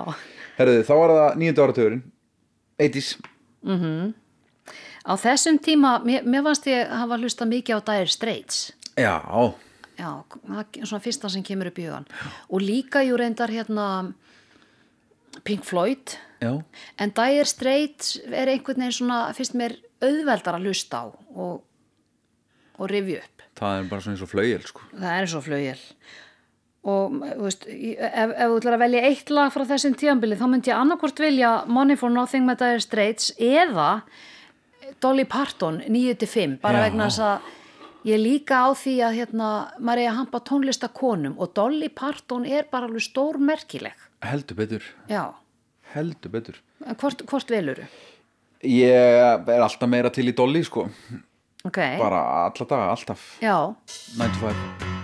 Herðu, þá var það nýjöndu áratugurinn 80s Á þessum tíma, mér, mér fannst ég hafa hlusta mikið á Dire Straits. Já, Já, svona fyrsta sem kemur upp í hugan. Og líka jú reyndar hérna Pink Floyd. já En Dire Straits er einhvern veginn svona, fyrst mér auðveldar að hlusta á og, og rifja upp. Það er bara svona eins og flaugjel sko. Það er flugil. Og þú veist, í- ef, ef þú ætlar að velja eitt lag frá þessum tíðanbili þá myndi ég annarkvort vilja Money for Nothing með Dire Straits eða Dolly Parton 9-5 bara Já. vegna þess að ég líka á því að hérna, maður er að hampa tónlista konum og Dolly Parton er bara alveg stór merkileg. Heldur betur, Já, heldur betur. Hvort, hvort velur Ég er alltaf meira til í Dolly sko. Ok, Bara alla daga, alltaf. Já, 9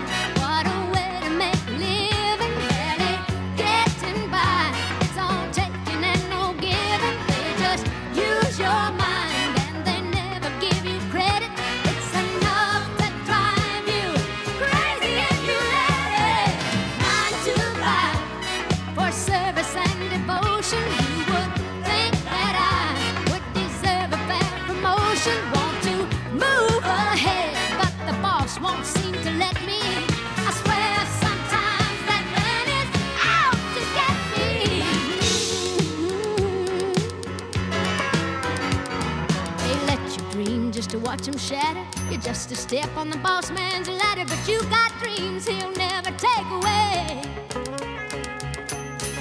Watch him shatter. You're just a step on the boss man's ladder, but you got dreams he'll never take away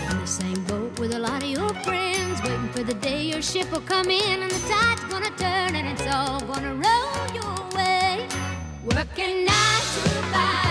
in the same boat with a lot of your friends, waiting for the day your ship will come in and the tide's gonna turn and it's all gonna roll your way. Working nine to five,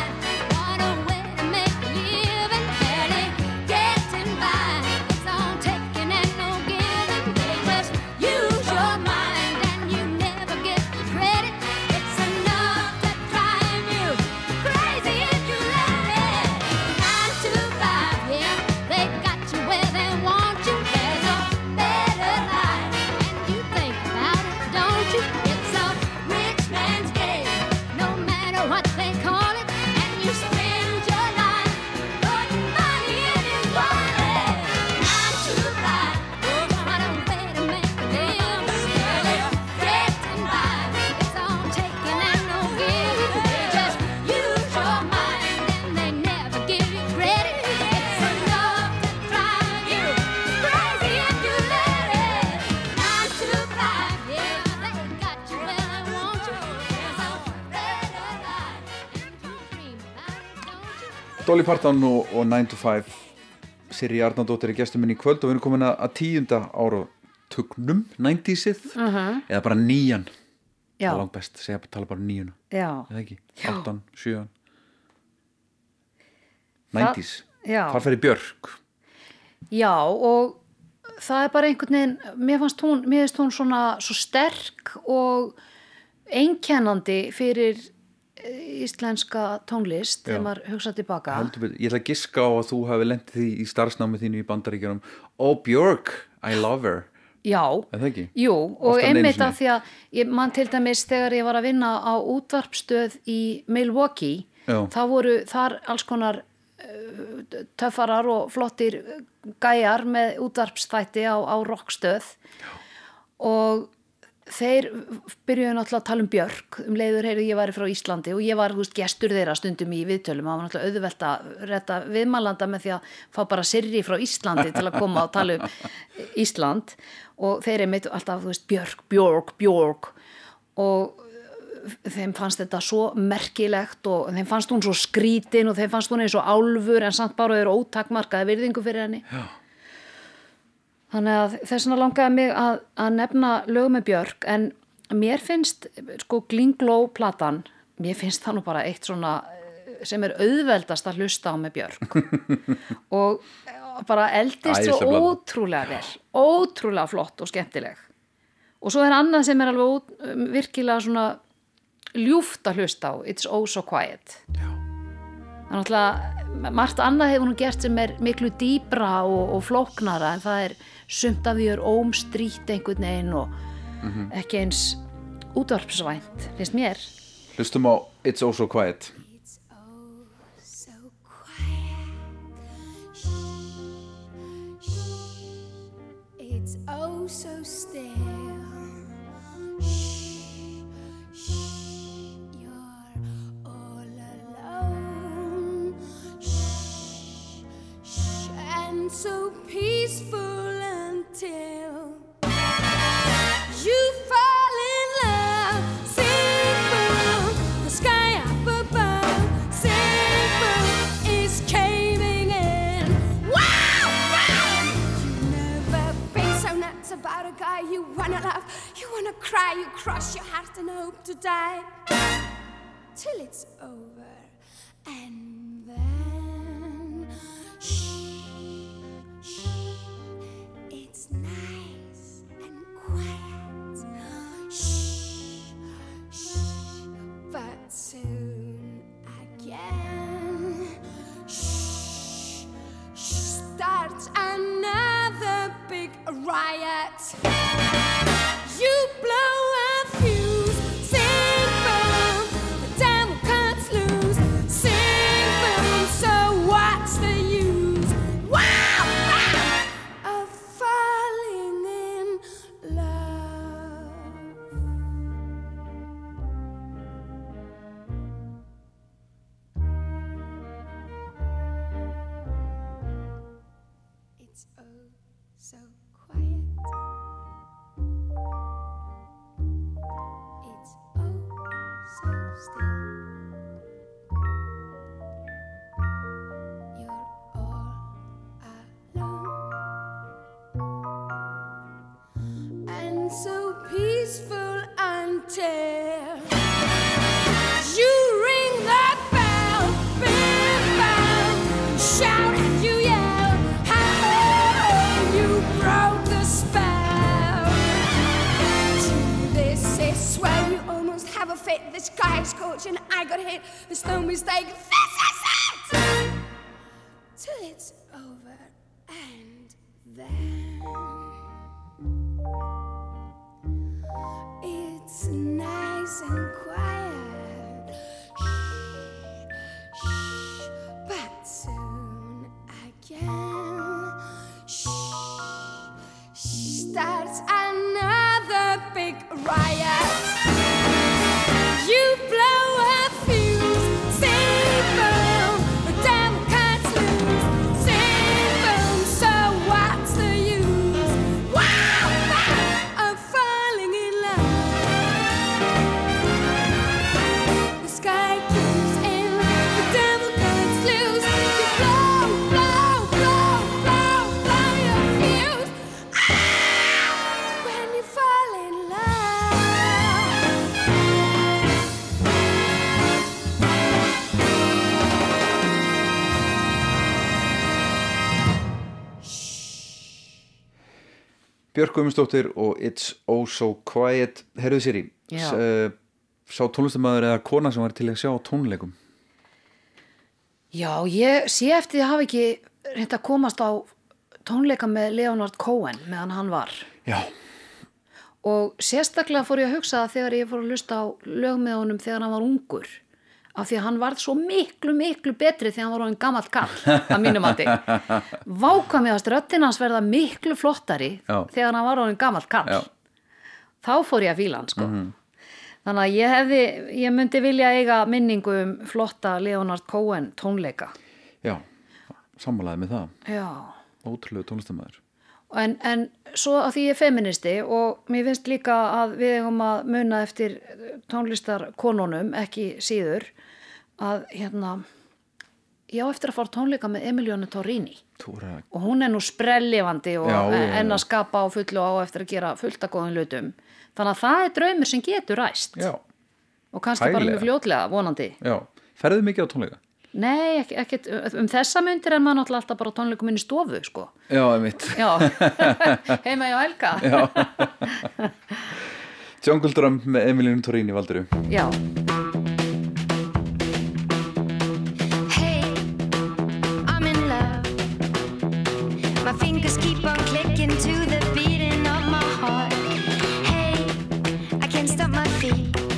Dolly Parton og, og 9 to 5 Siri Arnardóttir er gestur minn í kvöld og við erum komin að að tíunda ára tugnum, 90-sið eða bara nýjan. Það er langt best, segja tala bara nýjuna. Eða ekki, 8, 7 Það- 90s, já. hvar fer í Björk. Já og það er bara einhvern veginn, mér fannst hún, mér finnst hún svona svo sterk og einkennandi fyrir íslenska tónlist Já. þegar maður hugsa tilbaka. Betur, ég ætla að giska á að þú hafi lendið því í starfsnámið þínu í bandaríkjunum. Ó Björk, I love her. Já, jú og einmitt af því að ég man til dæmis þegar ég var að vinna á útvarpstöð í Milwaukee, Já. þá voru þar alls konar uh, töffarar og flottir gæjar með útvarpsþætti á, á rockstöð og þeir byrjuðu náttúrulega að tala um Björk. Um leiður heyrðu ég væri frá Íslandi og ég var húst gestur þeirra stundum í viðtölum. Það var náttúrulega auðvelt að retta viðmælanda með því að fá bara sirri frá Íslandi til að koma og tala um Ísland. Og þeir er meitt alltaf veist Björk, Björk, Björk. Og þeim fannst þetta svo merkilegt og þeim fannst hún svo skrítin og þeim fannst hún eins og álfur en samt bara þeir ótakmarkaði virðingu fyrir henni. Já. Þannig að þess vegna langaði mig að, að nefna lögum með Björk en mér finnst sko Glingló platan mér finnst það nú bara eitt svona eh, sem er auðveldast að hlusta á með Björk. Og bara eldist Æðisleg svo ótrúlega vel ótrúlega flott og skemmtileg. Og svo er annað sem er alveg um, virkilega svona ljúft að hlusta á It's Oh So Quiet. Já. þannig að margt annað hefur hún gert sem er miklu dýbra og, og flóknara en það er sumt af því er ómstrýtt einhvern veginn og ekki eins útvarpsvænt finnst mér Hlustum á It's Oh So Quiet It's oh so quiet. Shh, shh. It's oh so still. Shh, shh. You're all alone. Shh, shh. And so peaceful until you fall in love. Sing boom, the sky up above. Sing boom is caving in. Wow, wow! You never been so nuts about a guy you wanna love. You wanna cry, you cross your heart and hope to die till it's over. And riot. You blow Björk Guðmundsdóttir og It's Oh So Quiet. Herðu sér í Já. Sá tónlistamæður eða kona sem var til að sjá tónleikum? Já, ég sé eftir því að hafa ekki reynd að komast á tónleika með Leonard Cohen meðan hann var. Já, og sérstaklega fór ég að hugsa það þegar ég fór að lusta á lög með honum þegar hann var ungur af því að hann varð svo miklu, miklu betri þegar hann var hann gamall kall að mínum mati. Vákvað mér að röttin hans verða miklu flottari Já. þegar hann var hann gamall kall Já. þá fór ég að fíla hann sko. Þannig að ég hefði, ég myndi vilja eiga minningu um flotta Leonard Cohen tónleika. Já, sammálaði með það. Já. Ótrúlega tónlistamæður En, en svo að því ég er feministi og mér finnst líka að við eigum að muna eftir tónlistarkonunum, ekki síður, að hérna, ég á eftir að fara á tónleika með Emilionu Torrini er að og hún er nú sprellifandi og Já, enn að skapa á fullu og á eftir að gera fullt að góðum hlutum. Þannig að það er draumur sem getur ræst Já, og kannski bara hæglega. mjög fljótlega, vonandi. já, ferðu mikið á tónleika? Nei, ekki, ekkit, um þessa myndir er maður náttúrulega alltaf bara á tónleikum minni stofu, sko. Já, einmitt Já, heima hjá Helga. Jungle Drum með Emilinu Torrini valdiru Já. Fingers keep on clicking to the beating of my heart. Hey, I can't stop my feet.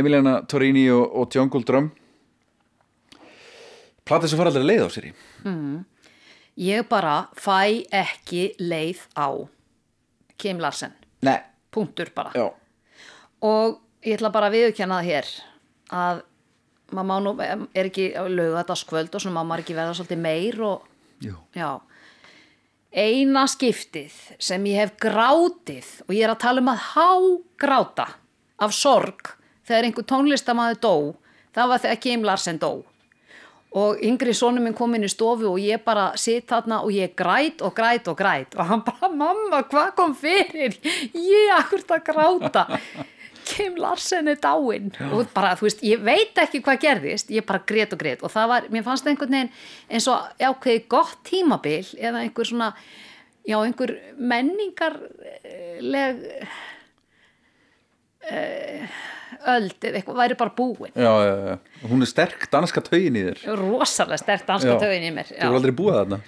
Emiliana Torrini og, og Jungle Drum Platið sem fara aldrei leið á sér í. Ég bara fæ ekki leið á. Kim Larsen. Nei, Punktur bara. já, Og ég ætla bara að viðurkenna það hér að maður nú, er ekki lögadaskvöld og svona maður ekki verða svolítið meir og jú. Já. Eina skiptið sem ég hef grátið og ég er að tala um að hágráta af sorg þegar einhver tónlistamæður dó, það var þegar Kim Larsen dó. Og yngri sonum minn kom inn í stofu og ég bara sitt þarna og ég græt og græt og græt og hann bara, mamma, hvað kom fyrir? Ég akkur að gráta. Kim Larsen er dáinn og bara, þú veist, ég veit ekki hvað gerðist, ég bara grét og grét og það var, mér fannst einhvern veginn eins og ákveði gott tímabil eða einhver svona, já, einhver menningarleg uh, öld eða eitthvað, væri bara búin. Já, já, já, hún er sterk danska taugin í þér Rosalega stert danska tögin í mér. Þú er aldrei búið þarna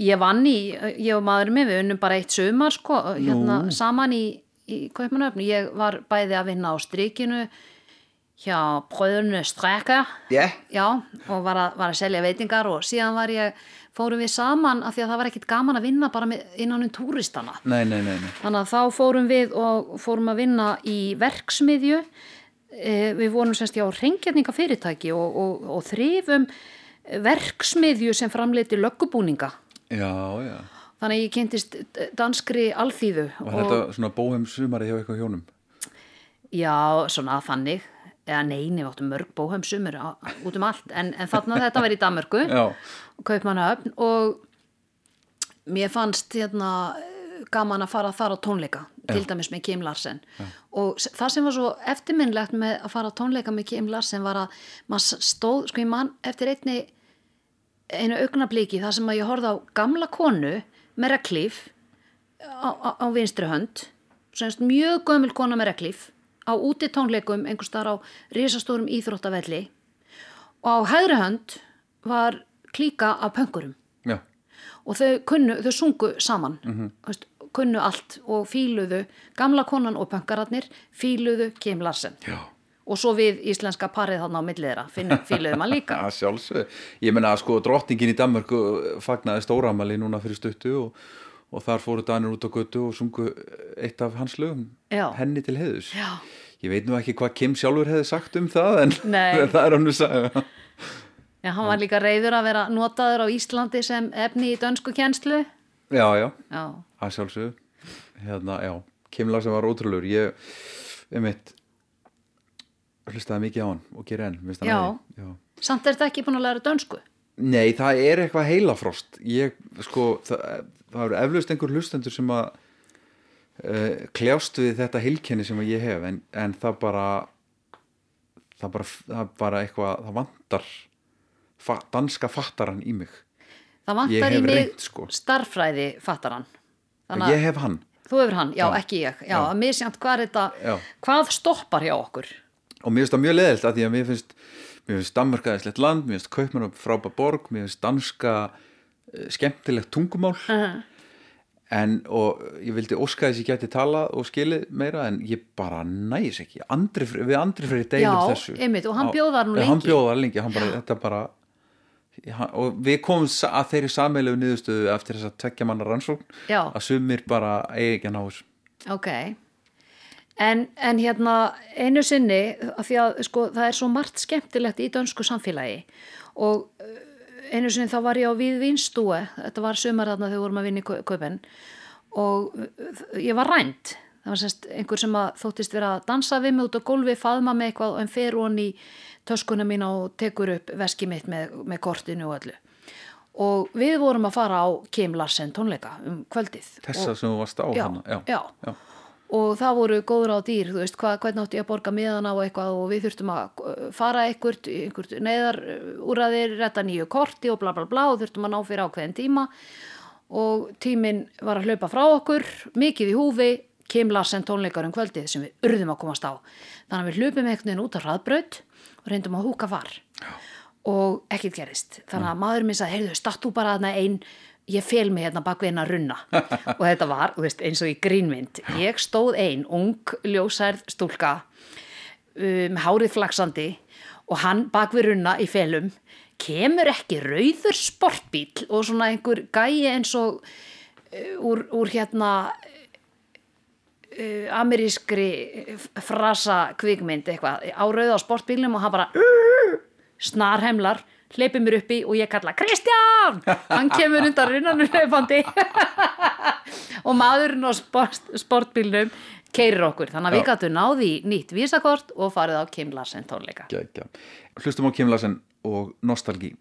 Ég vann í, ég og maðurinn minn, við unnum bara eitt sumar sko, hérna, saman í, í Kaupmannöfn. Ég var bæði að vinna á strikinu hjá Bröðunu Strekka, Yeah. já, og var að, var að selja veitingar og síðan var ég, fórum við saman af því að það var ekkit gaman að vinna bara innan um túristana. Nei, nei, nei, nei. Þannig að þá fórum við og fórum að vinna í verksmiðju. E, við vorum semst hjá reyngjörningafyrirtæki og, og, og þrifum verksmiðju sem framleiti löggubúninga. Já, já Þannig að ég kynntist danskri alþýðu. Var þetta svona bóhem sumari hjá eitthvað hjónum? Já, svona þannig. Eða neini, við áttum mörg bóhum sumur út um allt. En, en þarna þetta var í Danmörku. Já, og Kaupmannahöfn og mér fannst hérna gaman að fara þar á tónleika til dæmis með Kim Larsen. Og s- það sem var svo eftirminnlegt með að fara á tónleika með Kim Larsen var að maður stóð, sko ég mann eftir einni einu augnabliki þar sem að ég horfði á gamla konu með reglíf á, á, á vinstri hönd semst mjög gömul kona með reglíf á úti tónleikum einhvers staðar á risastórum íþróttavelli. Og á hægri hönd var klíka af pöngurum Já, og þau, kunnu, þau sungu saman veist, kunnu allt og fíluðu gamla konan og pönkararnir fíluðu Kim Larsen já. og svo við íslenska parið þarna á millið þeirra finn- fíluðum hann líka Já, sjálfsög. Ég menna að sko drottningin í Danmörku fagnaði stóramali núna fyrir stuttu og, og þar fóru Danir út á götu og sungu eitt af hans lögum Já. henni til heiðus. Já. Ég veit nú ekki hvað Kim sjálfur hefði sagt um það en það er hann að sagja. Já, hann var líka reyður að vera notaður á Íslandi sem efni í dönsku kjenslu Já, já, Já, að sjálfsög. Hérna, já, Kim Larsen var ótrúlegur. Ég, um eitt, hlustaði mikið á hann og gera enn. mér finnst hann Já. já. samt er þetta ekki búin að læra dönsku Nei, það er eitthvað heilafrost ég, sko, það, það eru eflaust einhver hlustendur sem að uh, kljást við þetta heilkenni sem ég hef en, en það bara það bara, það bara eitthvað það vantar danska fattaran í mig. Það vantar í mig reynt, sko. starffræði fattar hann Þannig ég að hef hann. Þú hefur hann, já, Já. ekki ég. Já, Já. að hvað þetta hvað stoppar hjá okkur? Og mér finnst það mjög leðilt að því að mér finnst mér finnst Danmark aðeinslegt land, mér finnst Kaupmann frábær borg, mér finnst danska uh, skemmtilegt tungumál. En og ég vildi óska þess ég gæti talað og skilið meira en ég bara næs ekki. Andri, við andri fyrir deilum Já, þessu. einmitt, og hann Já, bjó þar nú hann lengi. bjóð þar lengi, hann bara, þetta bara hann, og við komum að þeirri sammeilegu niðurstöðu eftir þess að tvekja manna rannsókn Já. að sumir bara eigi ekki að ná þessu. Ok, en, en hérna einu sinni, því að sko, það er svo margt skemmtilegt í dönsku samfélagi og uh, einu sinni þá var ég á við vinstúi, þetta var sumar þarna þegar við vorum að vinna í kaupen og uh, ég var rænt, það var semst einhver sem að þóttist vera að dansa við mig út á gólfi, faðma mig eitthvað en fer hún í töskuna mína og tekur upp veski mitt með, með kortinu og öllu. Og við vorum að fara á Kim Larsen tónleika um kvöldið. þessa og, sem þú varst á já, hana já, já. já. og það voru góður á dýr, þú veist, hva, hvernig átti ég að borga miðana og eitthvað og við þurftum að uh, fara einhvert, einhvert neðar úræðir, retta nýju korti og bla bla bla og þurftum að ná fyrir ákveðin tíma og tíminn var að hlaupa frá okkur, mikið í húfi, Kim Larsen tónleikar um kvöldið sem við urðum að komast á. Þannig að við hlupum einhvern veginn út á hraðbraut og reyndum að húka far og ekkert gerist. Þannig að maður minn sagði, heyrðu, statt þú bara þarna einn, ég fel mig hérna bak við hérna runna. og þetta var, þú veist, eins og í grínmynd. Ég stóð ein, ung, ljósærð stúlka, um, hárið flaksandi og hann bak við runna í felum, kemur ekki rauður sportbíl og svona einhver gæi eins og uh, úr, úr hérna amerískri frasa kvikmynd eitthvað. Á rauða sportbílnum og hann bara snarhemlar hleypið mér uppi og ég kalla Kristján, hann kemur undan runnanum hlaupandi. Og maðurinn á sport, sportbílnum keirir okkur, þannig að við Já. gætu náði nýtt vísakort og farið á Kim Larsen tónleika. Hlustum á Kim Larsen og Nostalgi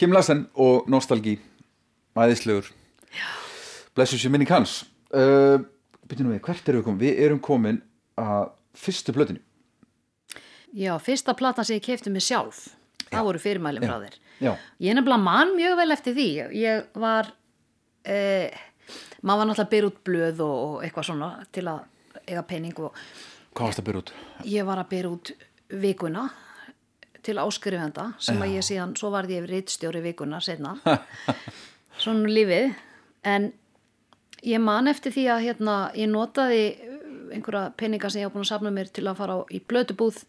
Kim Larsen og Nostalgi æðislegur blessus ég minni kanns uh, byrjum við, hvert erum við komin? Við erum komin að fyrstu blöðinu Já, fyrsta platan sem ég kefti mig sjálf. Það voru fyrirmælum frá þér. Já, Ég nefnilega man mjög vel eftir því. Ég var eh, maður var náttúrulega að byrja út blöð og, og eitthvað svona til að eiga pening og hvað varst að byrja út? ég var að byrja út vikuna til áskrifenda sem að ég síðan, svo varði ég rittstjóri vikuna setna svona er lífið. En ég man eftir því að hérna, ég notaði einhverja peninga sem ég á búin að safna mér til að fara á, í blötubúð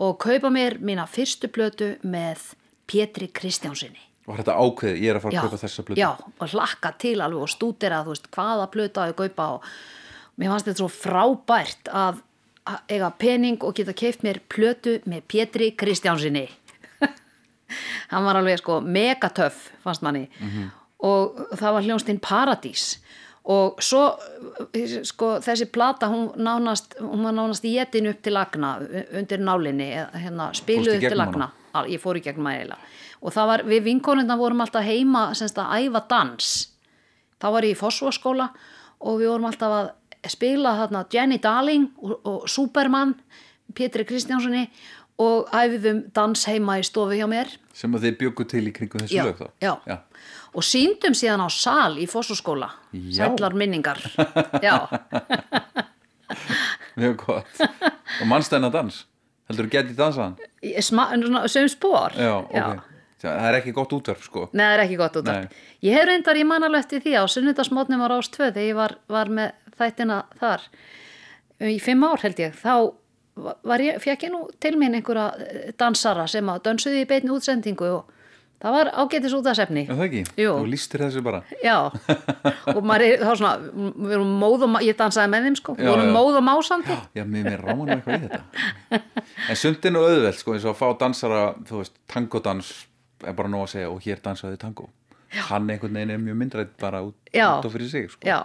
og kaupa mér mína fyrstu blötu með Pétri Kristjánsinni Var þetta ákveðið, ég er að fara að kaupa þessa blöðu já, og hlakka til alveg og stúdera þú veist, hvaða blöta að ég kaupa og mér fannst þetta svo frábært að að eiga pening og geta keift mér plötu með Pétri Kristjánsinni hann var alveg sko megatöff fannst manni. Og það var hljónstinn Paradís. Og svo sko þessi plata hún nánast hún var nánast í jetin upp til lagna undir nálinni, hérna, spiluð upp til lagna Al- ég fór í gegnum að eiginlega. Og það var, við vinkonundna vorum alltaf heima semst að æfa dans. Þá var ég í Fossvoskóla og við vorum alltaf að spila þarna Jenny Darling og, og Superman Pétri Kristjánssoni og æfðum dans heima í stofu hjá mér sem að þið bjöggu til í kringum þessu já, lög þá já. já. og síndum síðan á sal í Fossvoskóla Já. sætlar minningar já, mjög gott og mannstæna dans heldur þú getið dansaðan? Sem spór Já, ok það er ekki gott útverf sko Nei, það er ekki gott út af. Nei. Ég hef reyndar, ég man alveg eftir því á sunnudasmótnum á Rás 2 þegar ég var, var með þættina þar í fimm ár held ég, þá var ég, fekk ég nú til mín einhverja eh, dansara sem að dönsuði í beinni útsendingu og það var ágætis út af sefni. Er það ekki? Jú. Þú lístir þessu bara Já, og maður er þá svona, við erum móð og, má- ég dansaði með þeim sko, við Já, vorum já. móð og másandi. Já, mér, mér ráman eitthvað í þetta En sundin og auðvelt, sko, eins og að fá dansara þú veist, tangodans er bara nóg að segja og hér dansaði tango Hann einhvern veginn er mjög myndrætt bara út, Já. út á fyrir sig, sko Já,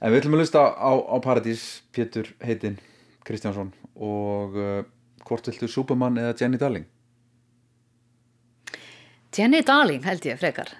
En við ætlum að lusta á, á Paradís Pétur heitinn Kristjánsson og uh, hvort viltu Superman eða Jenny Darling? Jenny Darling held ég frekar.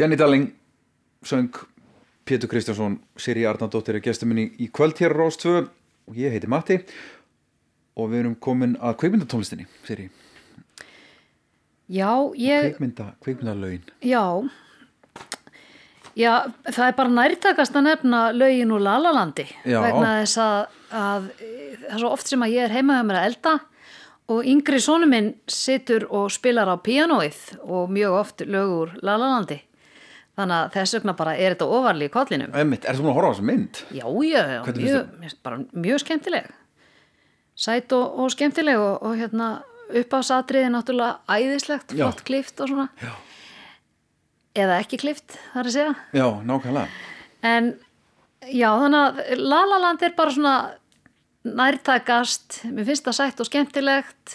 Jenny Darling söng Pétur Kristjánsson Siri Arnardóttir er gestur minni í kvöld hér á 2 og ég heiti Matti. Og við erum komin að kveikmyndatónlistinni Siri, Já, ég, kveikmynda, kveikmyndalögin já, já, það er bara nærtakast að nefna lögin úr Lalalandi Já. vegna þess að, að það er svo oft sem að ég er heima hjá mér að elda. Og yngri sonu minn situr og spilar á píanóið og mjög oft lög úr Lalalandi. Þannig að þess vegna bara er þetta ofarli í kollinum. Emmitt, ertu búin að horfa á þessa mynd? Já, já, já, mjög, bara mjög skemmtileg. Sæt og, og skemmtileg og, og hérna uppáðsatriði náttúrulega æðislegt, flott klift og svona. Já. Eða ekki klift, þar að segja. Já, nákvæmlega En já, þannig að Lalaland er bara svona nærtækast, mér finnst það sætt og skemmtilegt,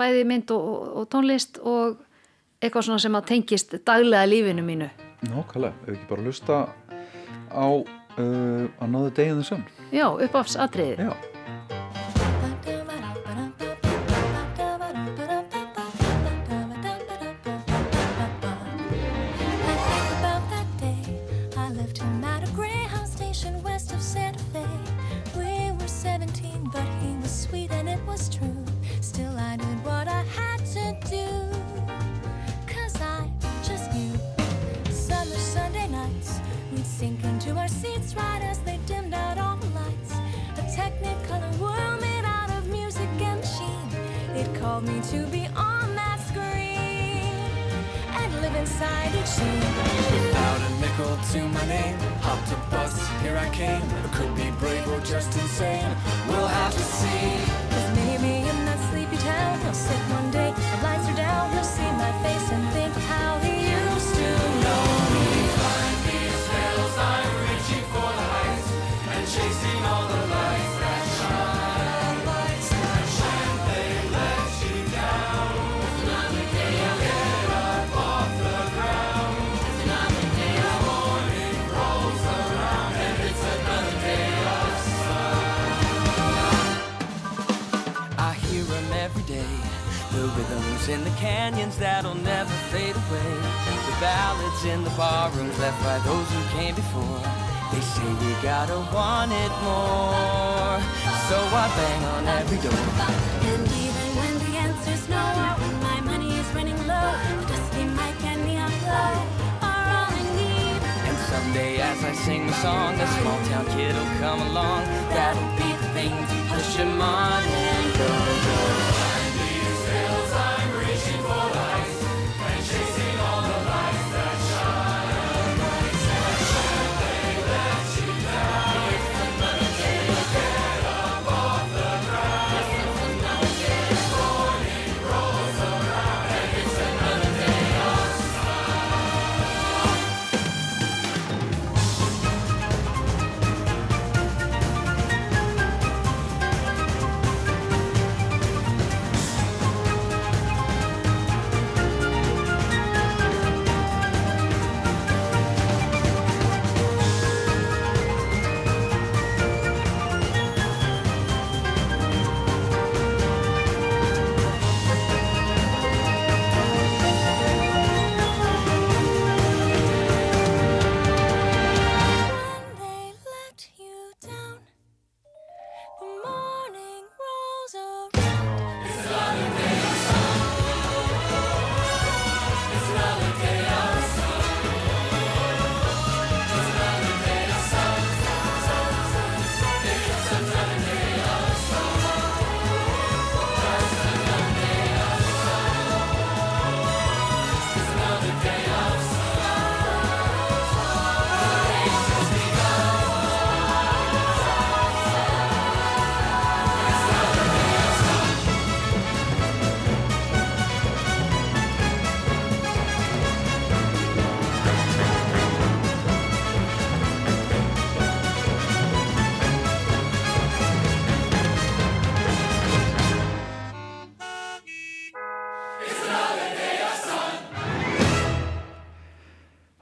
bæði mynd og, og tónlist og eitthvað svona sem að tengist daglega lífinu mínu. Nákvæmlega, ef ekki bara hlusta á uh, Another Day in the Sun Já, uppáfsatriði. Called me to be on that screen and live inside each scene. Without a nickel to my name, hopped a bus, here I came. I could be brave or just insane. We'll have to see. Cause maybe in that sleepy town, he'll sit one day, the lights are down, he'll see my face and think how rhythms in the canyons that'll never fade away. The ballads in the barrooms left by those who came before. They say we gotta want it more. So I bang on every door. And even when the answer's no, or when my money is running low, the dusty mic and neon glow are all I need. And someday as I sing the song, a small town kid will come along. That'll be the thing to push him on and go, go.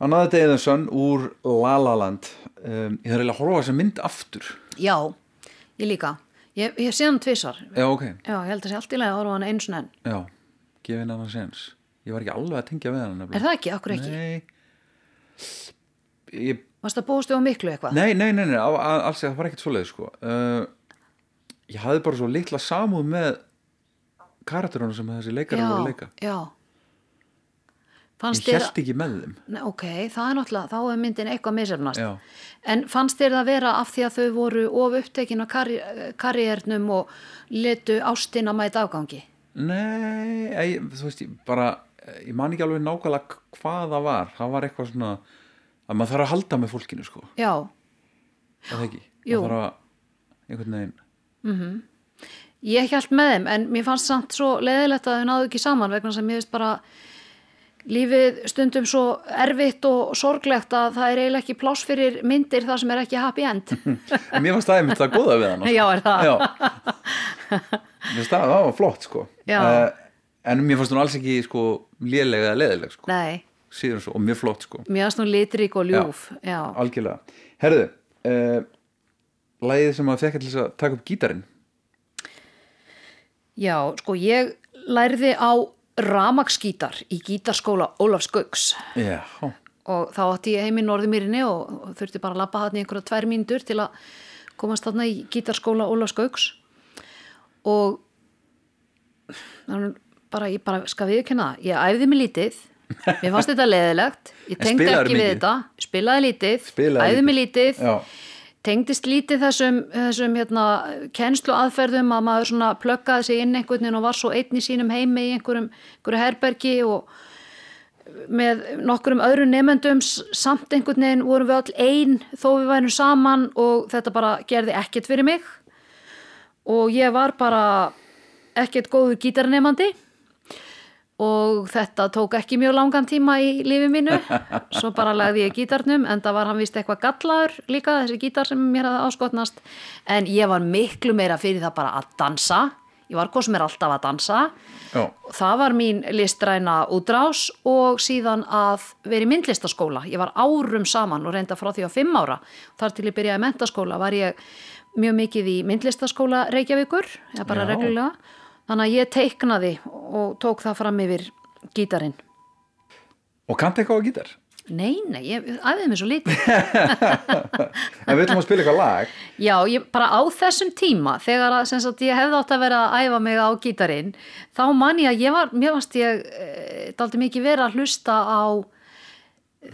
The Sun úr La La Land um, ég þarf eiginlega að horfa þessa mynd aftur Já, ég líka. Ég, ég sé hann tvisar. já ok, Já, ég held að sé allt í lagi að horfa hann eins og enn. já, gefa henni annan sens ég var ekki alveg að tengja við hann Er það ekki? Akkur ekki? Nei ég, Varst það búist við á miklu eitthvað? nei, nei, nei, nei, á- á- alls það var ekkert svoleið sko uh, ég hafði bara svo litla samúð með karakterunum sem þessi leikari voru að leika já. Fannst ég held ekki með þeim. Nei, ok, það er náttúrulega, þá er myndin eitthvað misefnast. En fannst þér það vera af því að þau voru of upptekin á karri, karriérnum og letu ástina mæta afgangi? nei, ég, þú veist ég bara, ég man ekki alveg nákvæmlega hvað það var, það var eitthvað svona að maður þarf að halda með fólkinu sko. Já, það ekki, maður þarf að einhvern veginn. Ég held með þeim en mér fannst samt svo leðilegt að þau náðu ekki saman vegna sem ég veist bara lífið stundum svo erfitt og sorglegt að það er eiginlega ekki pláss fyrir myndir þar sem er ekki happy end. En mér fannst það einmitt það góða við hann sko. Já, er það? Já Mér fannst það, það var flott sko Já. Eh, En mér fannst hún alls ekki sko lélega eða leðileg sko svo, og mjög flott sko mér fannst nú litrík og ljúf. Já. Algjörlega Herðu, uh, lagið sem að fekk að taka upp gítarinn Já, sko ég lærði á ramaksgítar í gítarskóla Ólafs Gauks. Já, og þá átti ég heim í Norðumýrinni og, þurfti bara að labba hann í einhverja tvær mínútur til að komast þarna í gítarskóla Ólafs Gauks. Og bara, ég bara skal viðkynna það, ég æfði mig lítið. Mér fannst þetta leðilegt ég spilaðirðu ekki við mikið? þetta, spilaði lítið. Spilaði æfði mig lítið. Já. Tengdist lítið þessum, þessum hérna, kennslu aðferðum að maður svona pluggaði sig inn einhvern veginn og var svo einn í sínum heimi í einhverjum, einhverju herbergi og með nokkurum öðrum nefendum samt einhvern veginn vorum við all einn þó við værum saman og þetta bara gerði ekkert fyrir mig. Og ég var bara ekkert góður gítarnefandi og þetta tók ekki mjög langan tíma í lífi mínu. Svo bara lagði ég gítarnum en það var hann vist eitthvað gallaður líka þessi gítar sem mér hafði áskotnast. En ég var miklu meira fyrir það bara að dansa. Ég var hvað sem er alltaf að dansa. Já, það var mín listræna útrás og síðan að vera í myndlistaskóla. Ég var árum saman og reynda frá því á fimm ára. Þar til ég byrjaði mentaskóla var ég mjög mikið í myndlistaskóla Reykjavíkur, eða bara Já. reglulega þannig að ég teiknaði og tók það fram yfir gítarinn. Og kannti eitthvað á gítar? Nei, nei, ég æfði mig svo lítið. En við ætlum að spila eitthvað lag. Já, ég, bara á þessum tíma þegar að, sagt, ég hefði átt að vera að æfa mig á gítarinn, þá man ég að ég var, mér varst ég e, daldi mikið vera að hlusta á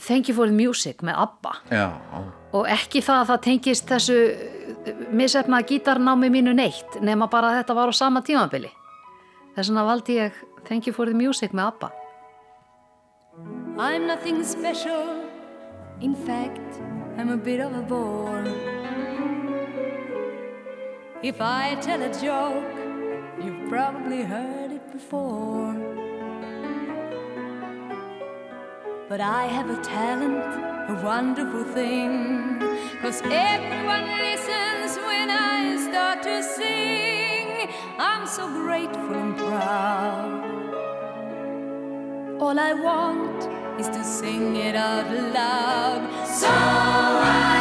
Thank you for the music með ABBA. Já, og ekki það að það tengist þessu misefna gítarnámi mínu neitt nema bara að þetta var á sama tímabili þess vegna valdi ég Thank you for the music með ABBA I'm nothing special. In fact, I'm a bit of a bore. If I tell a joke, you've probably heard it before. But I have a talent, a wonderful thing. Cause everyone listens when I start to sing. I'm so grateful and proud. All I want is to sing it out loud. So I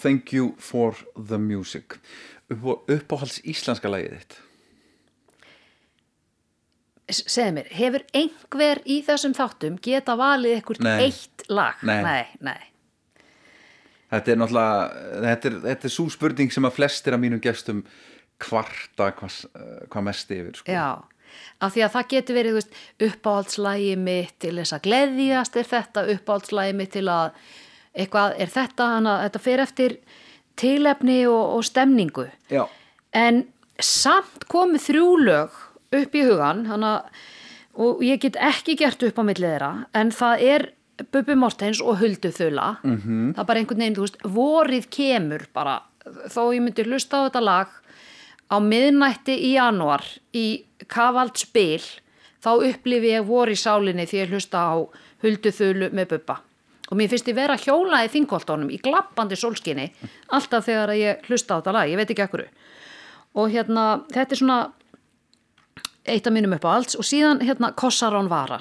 Thank You for the Music upp, uppáhalds íslenska lagið þitt S- segðu mér, hefur einhver í þessum þáttum geta valið Nei. eitt lag? Nei. nei, nei. Þetta er náttúrulega þetta er, þetta er svo spurning sem að flestir af mínum gestum kvarta hvað, hvað mest yfir sko. Já, af því að það getur verið veist, uppáhaldslægi mitt til þess að gleðjast er þetta, uppáhaldslægi mitt til að eitthvað er þetta, hana, þetta fer eftir tilefni og, og stemningu. Já. En samt komið þrjú lög upp í hugan, hana, og ég get ekki gert upp á millið þeirra, en það er Bubbi Mortens og Huldu Þula. Mhm. Það er bara einhvern veginn, þú veist, vorið kemur bara, þó ég myndi hlusta á þetta lag á miðnætti í janúar í kavald spil þá upplifi ég vor í sálinni því ég hlusta á huldu þulu með bubba og mér finnst ég vera hjóla í þingoltónum í glappandi sólskinni alltaf þegar ég hlusta á þetta lag, ég veit ekki ekkur og hérna þetta er svona eitt af mínum upp á alls og síðan hérna Kossarón Vara.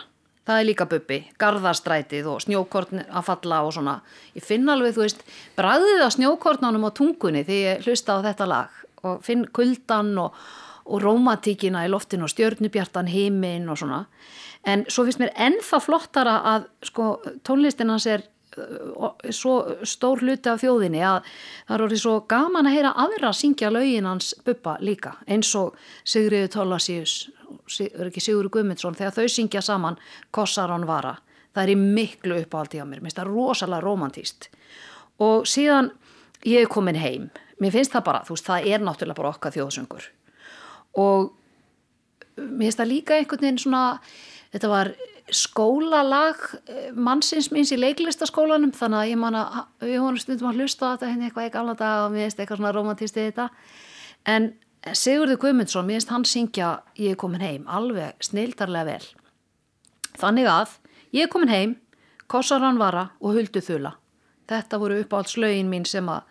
Það er líka bubbi, garðastrætið og snjókorn að falla og svona. Ég finn alveg, þú veist, bræðið á snjókornanum á tungunni því ég hlusta á þetta lag. Og finn kuldan og, og rómatíkina í loftinu og stjörnubjartan heiminn og svona en svo finnst mér ennþá flottara að sko tónlistin hans er svo stór hluti af þjóðinni að það er orðið svo gaman að heyra aðra syngja lögin hans bubba líka eins og Sigriður Tólasíus er ekki Sigurður Guðmundsson þegar þau syngja saman Kossarón Vara. Það er í miklu uppáhaldi á mér, mér finnst það rosalega romantíst og síðan ég er komin heim mér finnst það bara, þú veist, það er náttúrulega bara okkar þjóðsöngur. Og mér finnst það líka einhvern veginn svona þetta var skólalag eh, mannsins minns í leiklistaskólanum þannig að ég man að við vorum stundum að hlusta á þetta henni eitthvað í gamla dag og mér finnst eitthvað svona romantist í þetta. En Sigurður Guðmundsson, mér finnst hann syngja ég er komin heim, alveg snildarlega vel. Þannig að ég er komin heim, Kossaran Vara og Huldu Þula. Þetta voru uppáhalds lögin mín sem að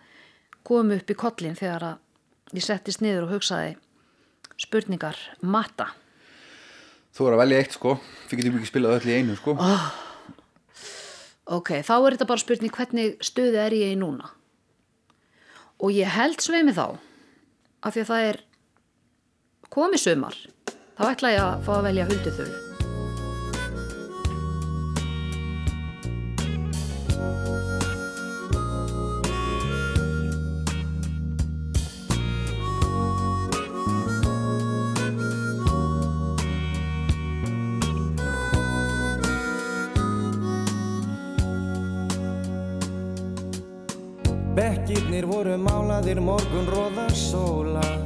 kom upp í kollin þegar að ég settist niður og hugsaði spurningar matta Þú er að velja eitt sko. Við getum ekki spilað öll í einu sko. Oh. ok, þá er þetta bara spurning hvernig stöðu er ég í núna? Og ég held sveimi þá af því að það er komið sumar þá ætla ég að fá að velja hulduþölu málaðir morgun róða sólar.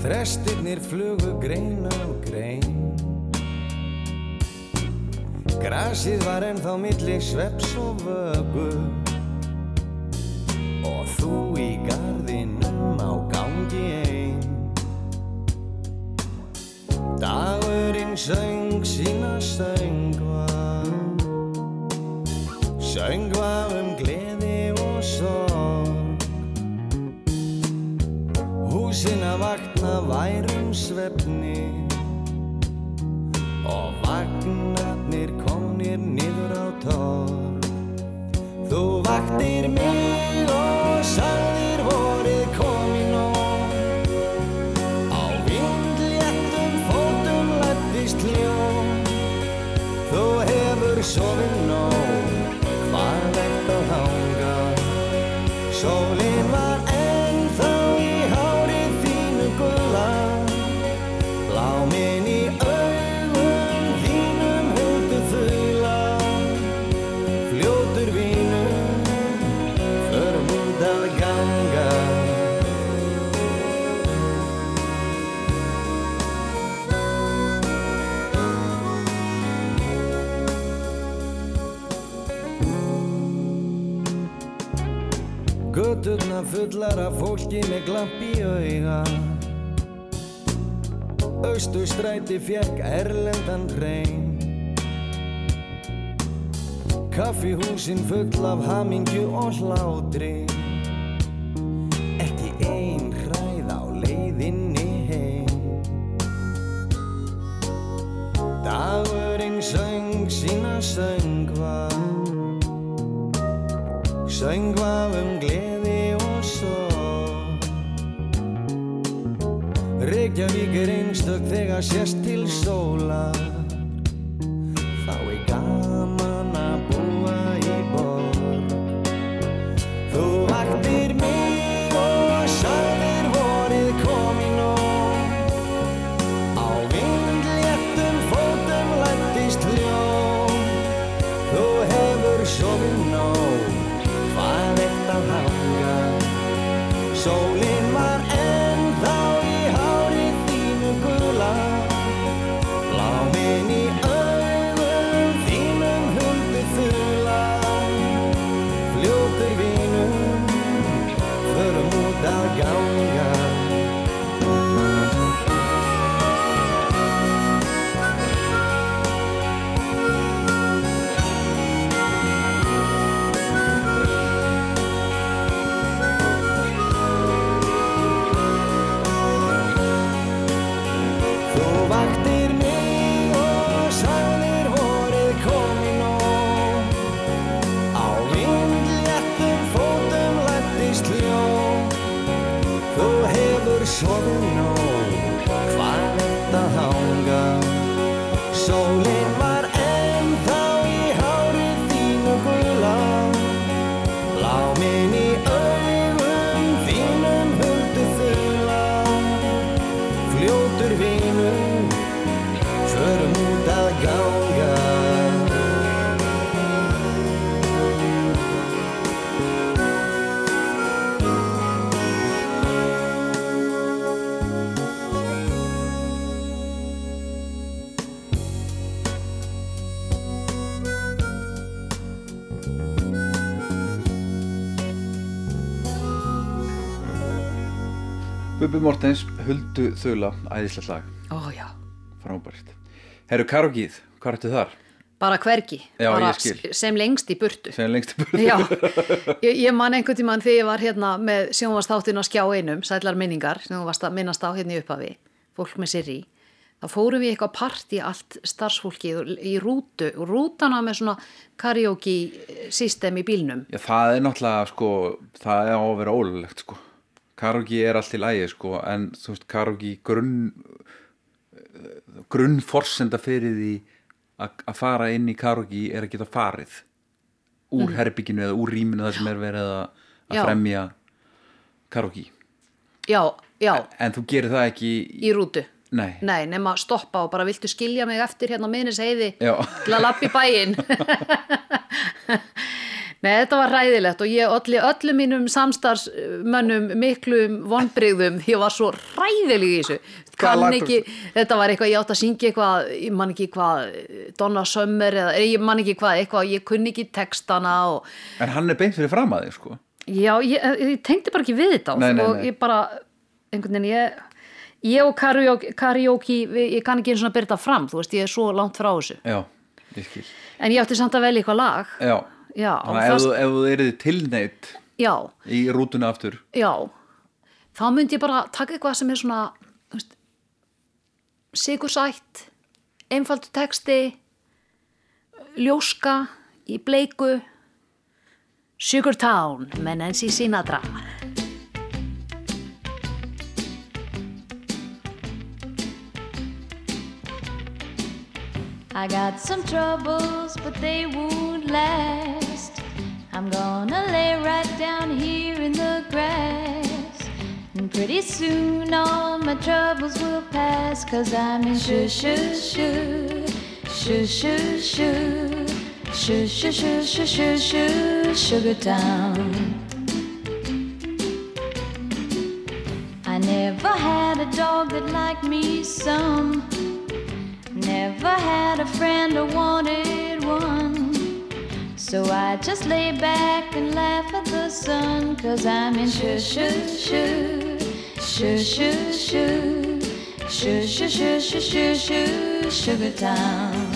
Þrestirnir flugu grein á grein. Grasið var ennþá milli sveps og vögu Og þú í garðinum á gangi ein Dagurinn söng sína söngva. Söngva Fullar af fólki með glamp í auga. Östustræti fekk erlendan hrein. Kaffihúsin full af hamingju og hlátri Bubi Mortens, Huldu Þula, æðislegt lag, Ó já, frábært. Herru Karogíð, hvað ertu þar? bara hvergi, Já, bara sem lengst í burtu. Sem lengst í burtu. Já, ég, ég man einhvern tímann þegar ég var hérna með sjónvastáttin á skjá einum, sætlar minningar, sem þú varst að minnast á hérna í upphafi, fólk með sirri. Þá fórum við eitthvað partí allt starfsfólkið í rútu rútana með svona karaoke system í bílnum. Já, það er náttúrulega, sko, það er á að vera ólulegt, sko. Karogi er allt í lægi, sko, en þú veist, karogi grunn, grunnforsenda fyrir því að fara inn í karogi er að geta farið úr Mm. herbygginu eða úr rýminu það sem er verið að, að Já. fremja karogi. Já, já, En þú gerir það ekki í... rútu. Nei. Nei, nema stoppa og bara viltu skilja mig eftir hérna minnis heiði Já. til að lappa í bæinn. Nei, þetta var ræðilegt og ég olli öllum mínum samstarfsmönnum miklum vonbrigðum því ég var svo ræðileg í þessu. Ekki, þetta var eitthvað, ég átt að syngja eitthvað, ég man ekki hvað, Donna Summer eða ég man ekki hvað, eitthvað, ég kunni ekki textana og En hann er beint fyrir fram að þig, sko. Já, ég, ég tengdi bara ekki við þetta Nei, nei, og nei. ég bara, einhvern veginn, ég, ég og karaoke, karaoke ég kann ekki eins og að byrja þetta fram, þú veist, ég er svo langt frá þessu. Já, ég skil. En ég átti samt að velja eitthvað lag, Já. Já, Þannig ef, ef þú erið tilneitt já, í rútuna aftur, já, þá myndi ég bara taka eitthvað sem er svona, veist, sigursætt, einfaldur texti, ljóska í bleiku, Sugar Town með Nancy Sinatra. I got some troubles, but they won't last. I'm gonna lay right down here in the grass. And pretty soon all my troubles will pass. Cause I'm in shoo shoo shoo, shoo shoo shoo, shoo shoo shoo shoo shoo shoo, Sugar Town. I never had a dog that liked me some. Never had a friend or wanted one. So I just lay back and laugh at the sun, cause I'm in shoo shoo shoo, shoo shoo shoo, shoo shoo shoo shoo shoo shoo, Sugar Town.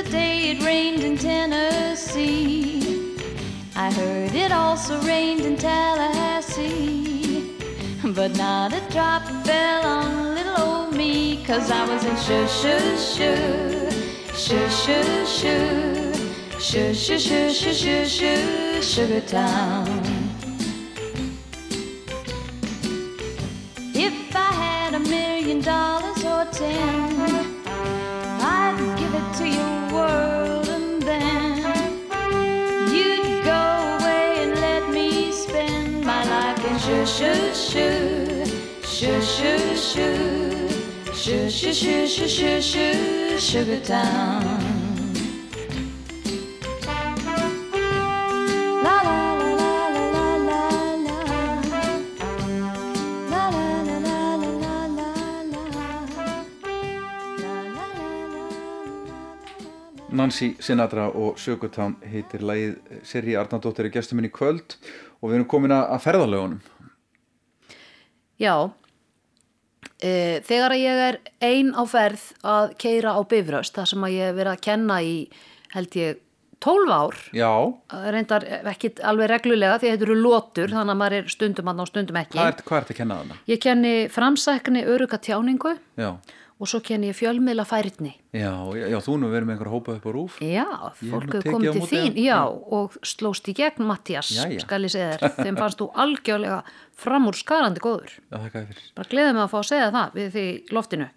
Yesterday it rained in Tennessee. I heard it also rained in Tallahassee. But not a drop fell on little old me, cause I was in shoo shoo shoo, shoo shoo shoo, shoo shoo shoo shoo shoo shoo, Sugar Town. La la la la la Nancy Sinatra og Sugartown heitir lagið. Seri Arnardóttir er gestur minn í kvöld og við erum komin að ferðalögunum. Já, þegar að ég er ein á ferð að keira á bifröst, það sem að ég hef verið að kenna í, held ég, 12 ár, Já, reyndar ekki alveg reglulega því að þetta eru lótur, þannig að maður er stundum að ná stundum ekki. hvað er, er þetta að kenna þarna? Ég kenni framsækni öruga tjáningu Já, og svo kenni ég fjölmiðla færni. já, já, já þú nú verið með einhver hópa upp á rúf. Já, fólk hefur komið til þín, þeim. já, og slóst í gegn Mattias, skal ég segja þér, þeim fannst þú algjörlega fram úr skarandi góður. Já, þakka þér fyrir. Bara gleðið mig að fá að segja það við því loftinu.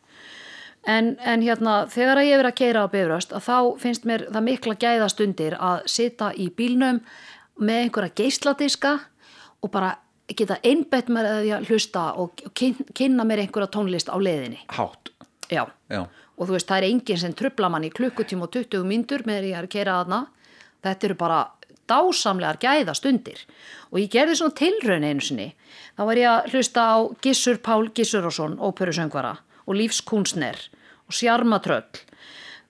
En, en hérna þegar að ég verið að keira á bifröst að þá finnst mér það mikla gæðastundir að sita í bílnum með einhverja geisladiska og bara geta einbett mér að hlusta og kyn- kynna mér einhverja tónlist á leiðinni. Hátt, já. Já, og þú veist það er enginn sem trubla mann í klukkutíma og 20 myndur með því að ég er að keira þarna. Þetta eru bara dásamlegar gæðastundir. Og ég gerði svona tilraun einu sinni. Þá var ég að hlusta á Gissur Pál Gissurásson, óperusöngvara og Lífskúnsner og Sjarmatröll.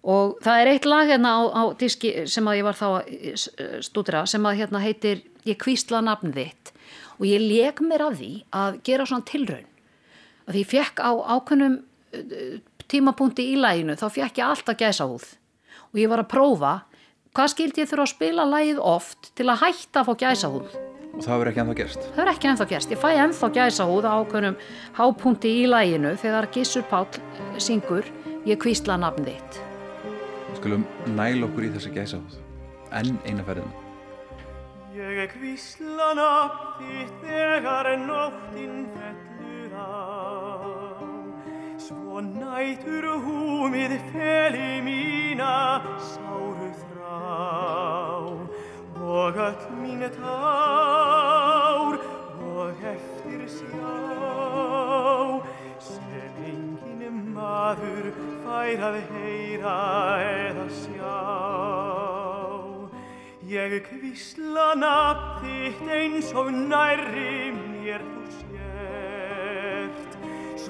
Og það er eitt lag hérna á, á diski sem að ég var þá að stúdra sem að hérna heitir Ég kvísla nafn þitt. Og ég leik mér af því að gera svona tilraun. Að því ég fekk á ákveðnum tímapunkti í læginu þá fekk ég alltaf gæsa húð og ég var að prófa hvað skildi ég þurfa að spila lægið oft til að hætta að fá gæsa húð og það verður ekki ennþá gerst? Það er ekki ennþá gerst, ég fæ ennþá gæsa húð á ákveðnum hápunkti í læginu þegar Gissur Páll eh, syngur ég kvísla nafn þitt. Við skulum næla okkur í þessi gæsahúð. Enn eina ferðina. Ég kvísla nafn þitt þegar nóttin fellur á Svo nætur húmið feli mína sáru þrá. Og öll mín tár og eftir sjá Sem enginn maður fær að heyra eða sjá. Ég kvísla nafn þitt eins og nærri mér þú sért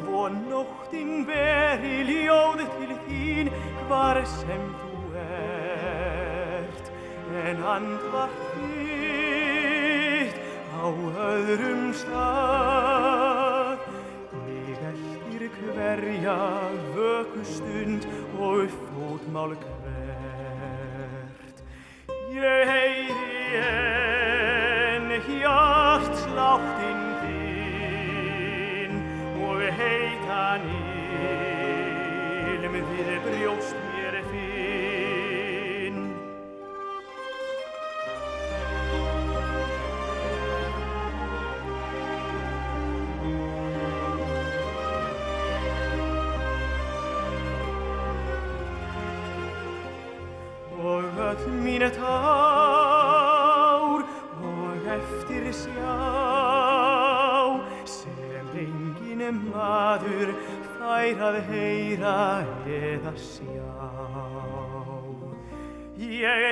Svo nóttin veri ljóð til þín hvar sem þú ert. En andvar þitt á öðrum stað. Mig eldir hverja vökustund og fótmál hvert. Ég heyri þinn og heitan ilm við brjóst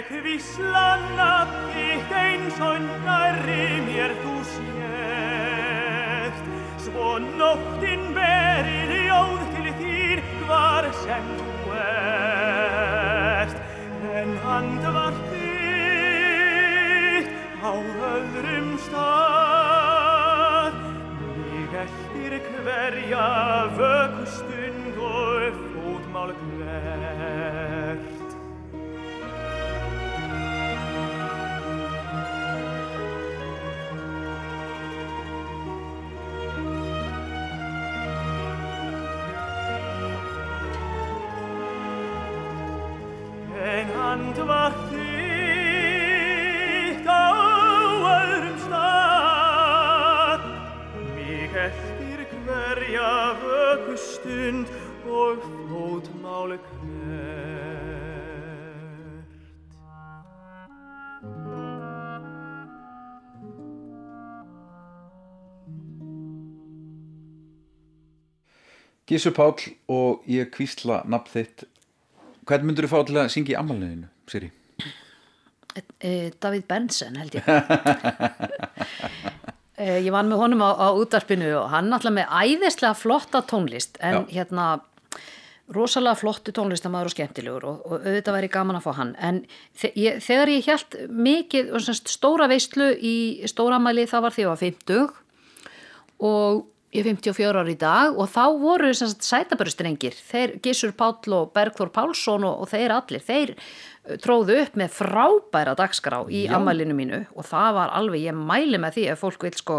Ég hvísla nafn þitt eins og nærri mér þú sést, svo nóttin veri ljóð til þín hvar sem þú ert, en andvar þitt á öðrum stað. Mig eftir hverja vökkustund og fótmál hvert. Vökkustund og fótmál hvert Gísur Páll og ég kvísla nafn þitt. Hvern myndur þú fá til að syngja í ammaliðinu, Siri? Eh, Davíð Benson held ég Ég vann með honum á, á útarpinu og hann alltaf með æðislega flotta tónlist en hérna rosalega flottu tónlistamæður og skemmtilegur og, og auðvitað væri gaman að fá hann. En ég, þegar ég held mikið stóra veistlu í stóramæli það var því að ég var 50 og ég er 54 ári í dag og þá voru sætabörustrengir þeir Gissur Páll og Bergþór Pálsson og, og þeir allir, þeir tróðu upp með frábæra dagskrá í Já. ammælinu mínu og það var alveg, ég mæli með því ef fólk vil sko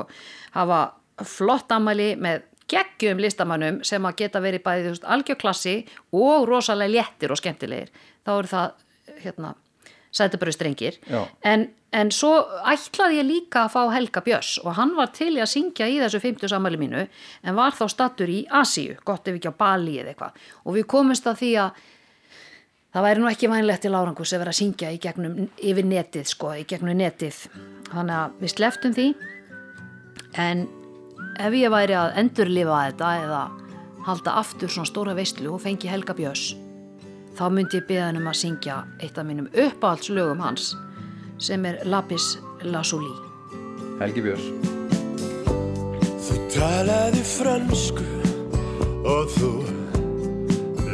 hafa flott ammæli með geggjum listamannum sem að geta verið bæðið þú veist, algjörklassi og rosalega léttir og skemmtilegir þá eru það hérna, sætabörustrengir Já. en, en svo ætlaði ég líka að fá Helga Björns og hann var til að syngja í þessu 50 samæli mínu en var þá stattur í Asíu, gott ef ekki á Bali eða eitthvað og við komumst að því að það væri nú ekki vænlegt til árangus að vera að syngja í gegnum yfir netið sko, í gegnum netið. Þannig að við sleftum því. En ef ég væri að endurlifa þetta eða halda aftur svona stóra veistlu og fengi Helga Björns þá myndi ég beða hann um að syngja eitt af mínum uppáhaldslögum hans sem er Lapis Lazuli. Helgi Björns. Þú talaði fransku og þú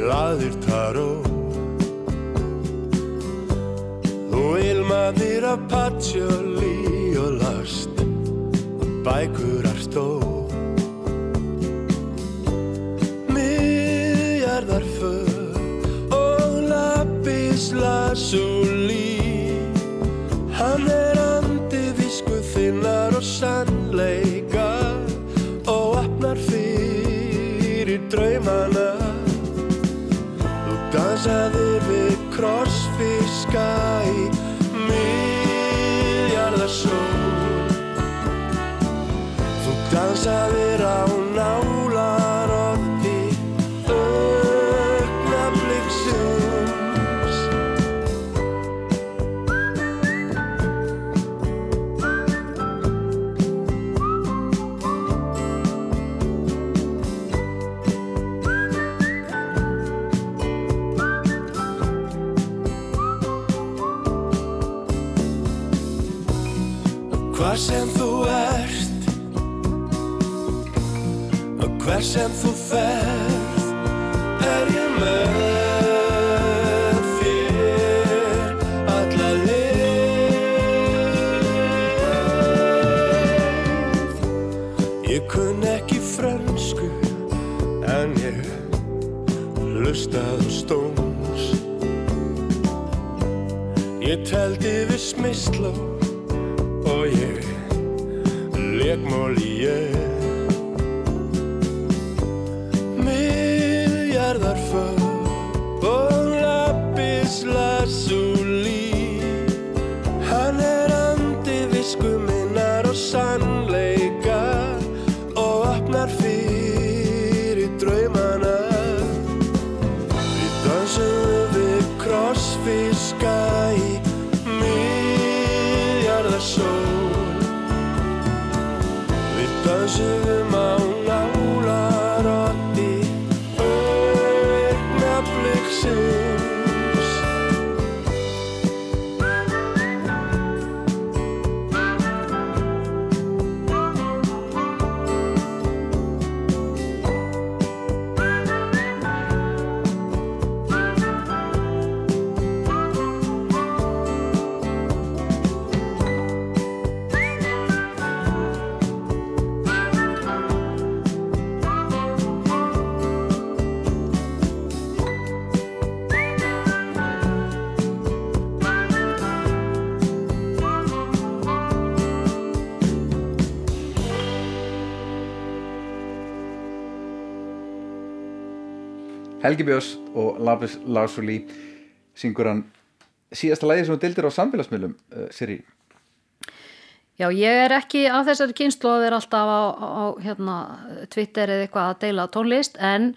laðir taró Þú ilmaðir af patjóli og last bækur artó Miðjarðar för og lapis lazuli Hann er andi visku þinnar og sannleika. Og opnar fyrir draumana. Þú dansaðir við krossfiska Þú dansaðir á hver sem þú ferð er ég með þér alla leið. Ég kunn ekki frönsku en ég hlustað á stóns. Ég teldi við smisló og ég lekmól og Labis Lásuli syngur hann síðasta lægi sem þú dildir á samfélagsmiðlum uh, Siri Já, ég er ekki á þessari kynslu að vera alltaf á, á hérna, Twitter eða eitthvað að deila tónlist en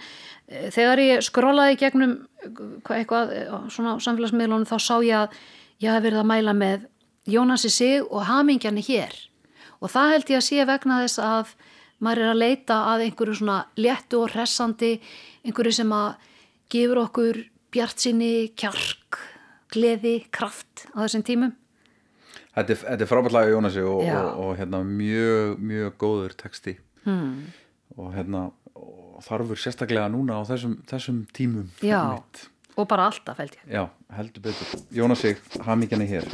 eh, þegar ég skrólaði gegnum eh, hvað- eitthvað eh, svona samfélagsmiðlunum þá sá ég að ég hef verið að mæla með Jónasi Sig og Hamingjarni hér. Og það held ég að sé vegna þess að maður er að leita að einhverju svona léttu og hressandi einhverju sem að gefur okkur bjartsinni, kjark, gleði, kraft á þessum tímum. Þetta er, er frábært lag af Jónasi og, og, og hérna, mjög, mjög góður texti Hmm. og hérna og þarfur sérstaklega núna á þessum, þessum tímum Já, og bara alltaf held ég. Já, heldur betur Jónasi, hamingjarni hér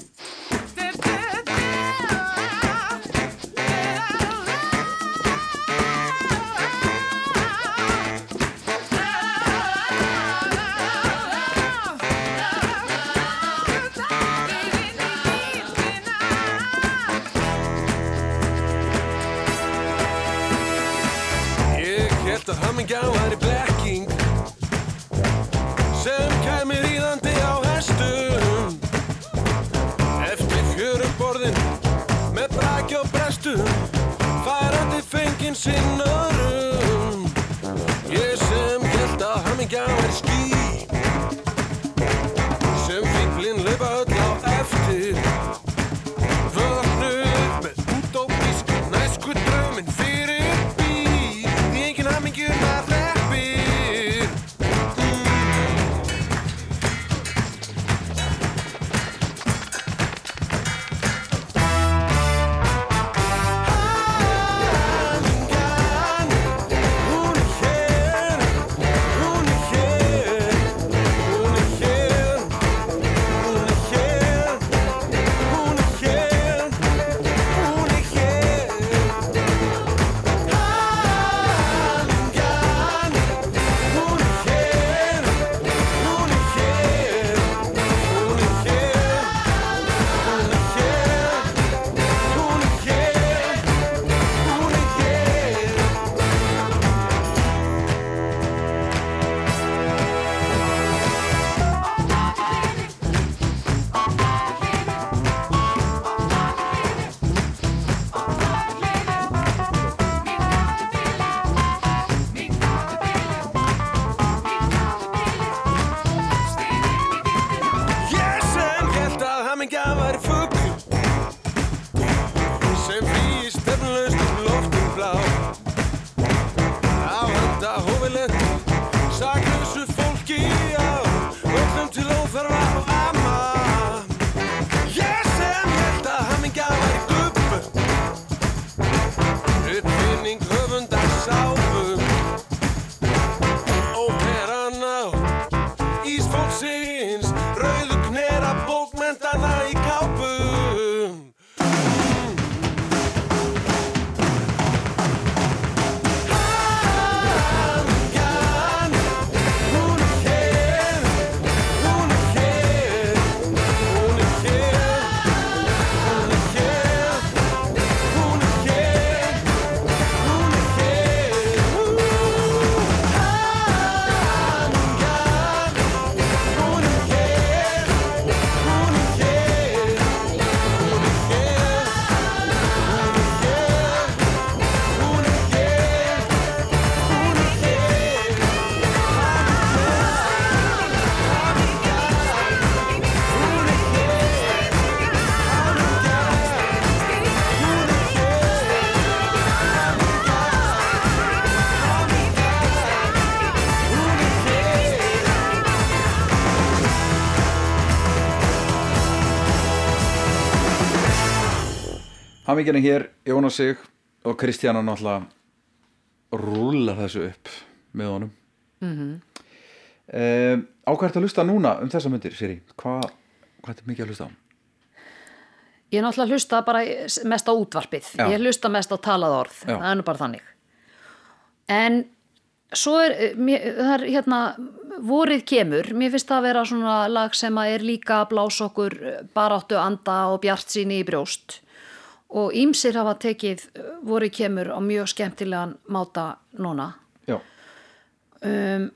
Hamingjarni hér, Jónas Sig og Kristjana náttúrulega rúlar þessu upp með honum Mm um, Á hvað ertu að hlusta núna um þessa myndir, Siri? Hvað hva ertu mikið að hlusta á? Ég er náttúrulega að hlusta bara mest á útvarpið. Já. Ég hlusta mest á talað orð. Já. Það er nú bara þannig. En svo er, mér, það er hérna, vorið kemur. Mér finnst það að vera svona lag sem að er líka að blása okkur baráttu anda og bjart síni í brjóst. Og ímsir hafa tekið vorið kemur á mjög skemmtilegan máta núna. Um,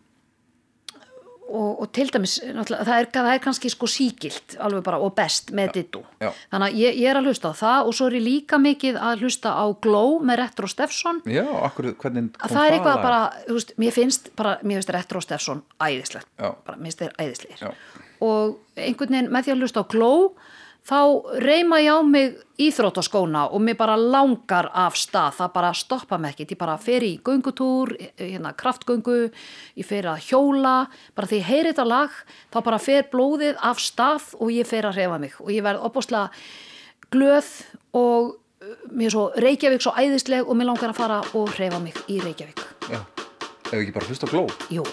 og, og til dæmis það, er, það er kannski sko síkilt alveg bara og best með dittu. Þannig að ég, ég er að hlusta á það og svo er ég líka mikið að hlusta á Glow með Retro Steffson Já, akkur, hvernig kom að það er eitthvað bara, veist, mér finnst bara, mér finnst Retro Steffson æðislegt. Bara, mér finnst þeir æðislegir. Já. og einhvern veginn með því að hlusta á Glow þá reyma ég á mig íþróttaskóna og mér bara langar af stað, það bara stoppa mig ekkert, ég bara fer í göngutúr, hérna kraftgöngu, ég fer að hjóla, bara því ég heyri þetta lag, þá bara fer blóðið af stað og ég fer að reyfa mig. Og ég verð opbúslega glöð og uh, mér er svo Reykjavík svo æðisleg og mér langar að fara og reyfa mig í Reykjavík. Já, ef ekki bara hlusta á gló Jú.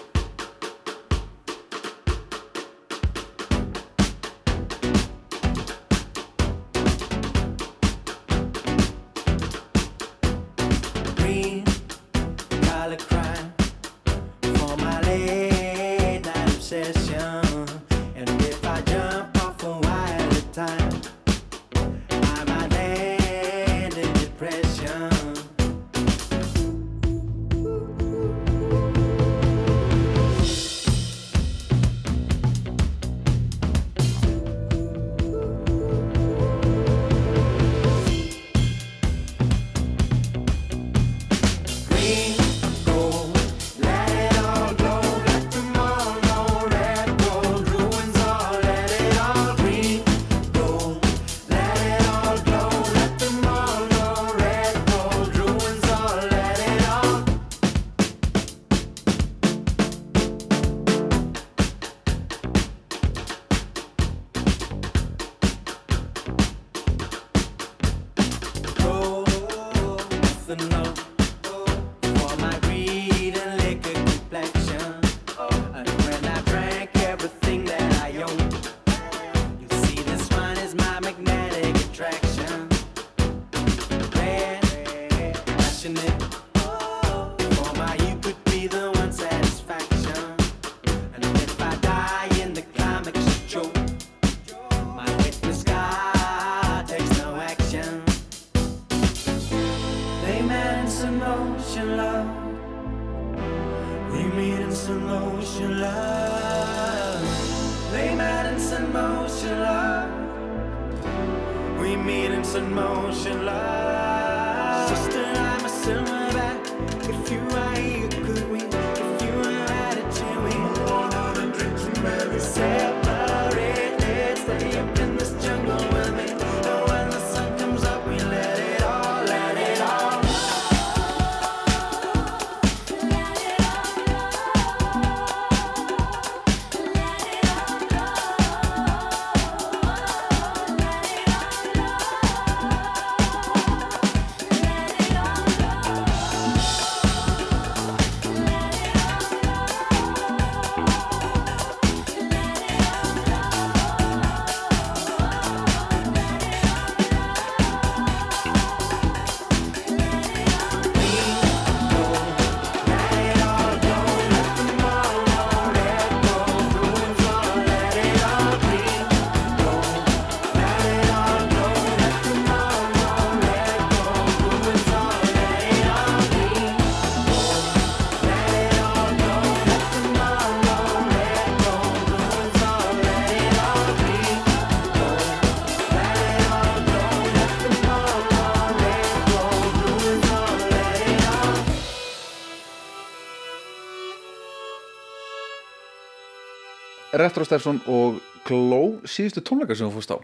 Retro Steffson og Gló síðustu tónleikar sem þú fórst á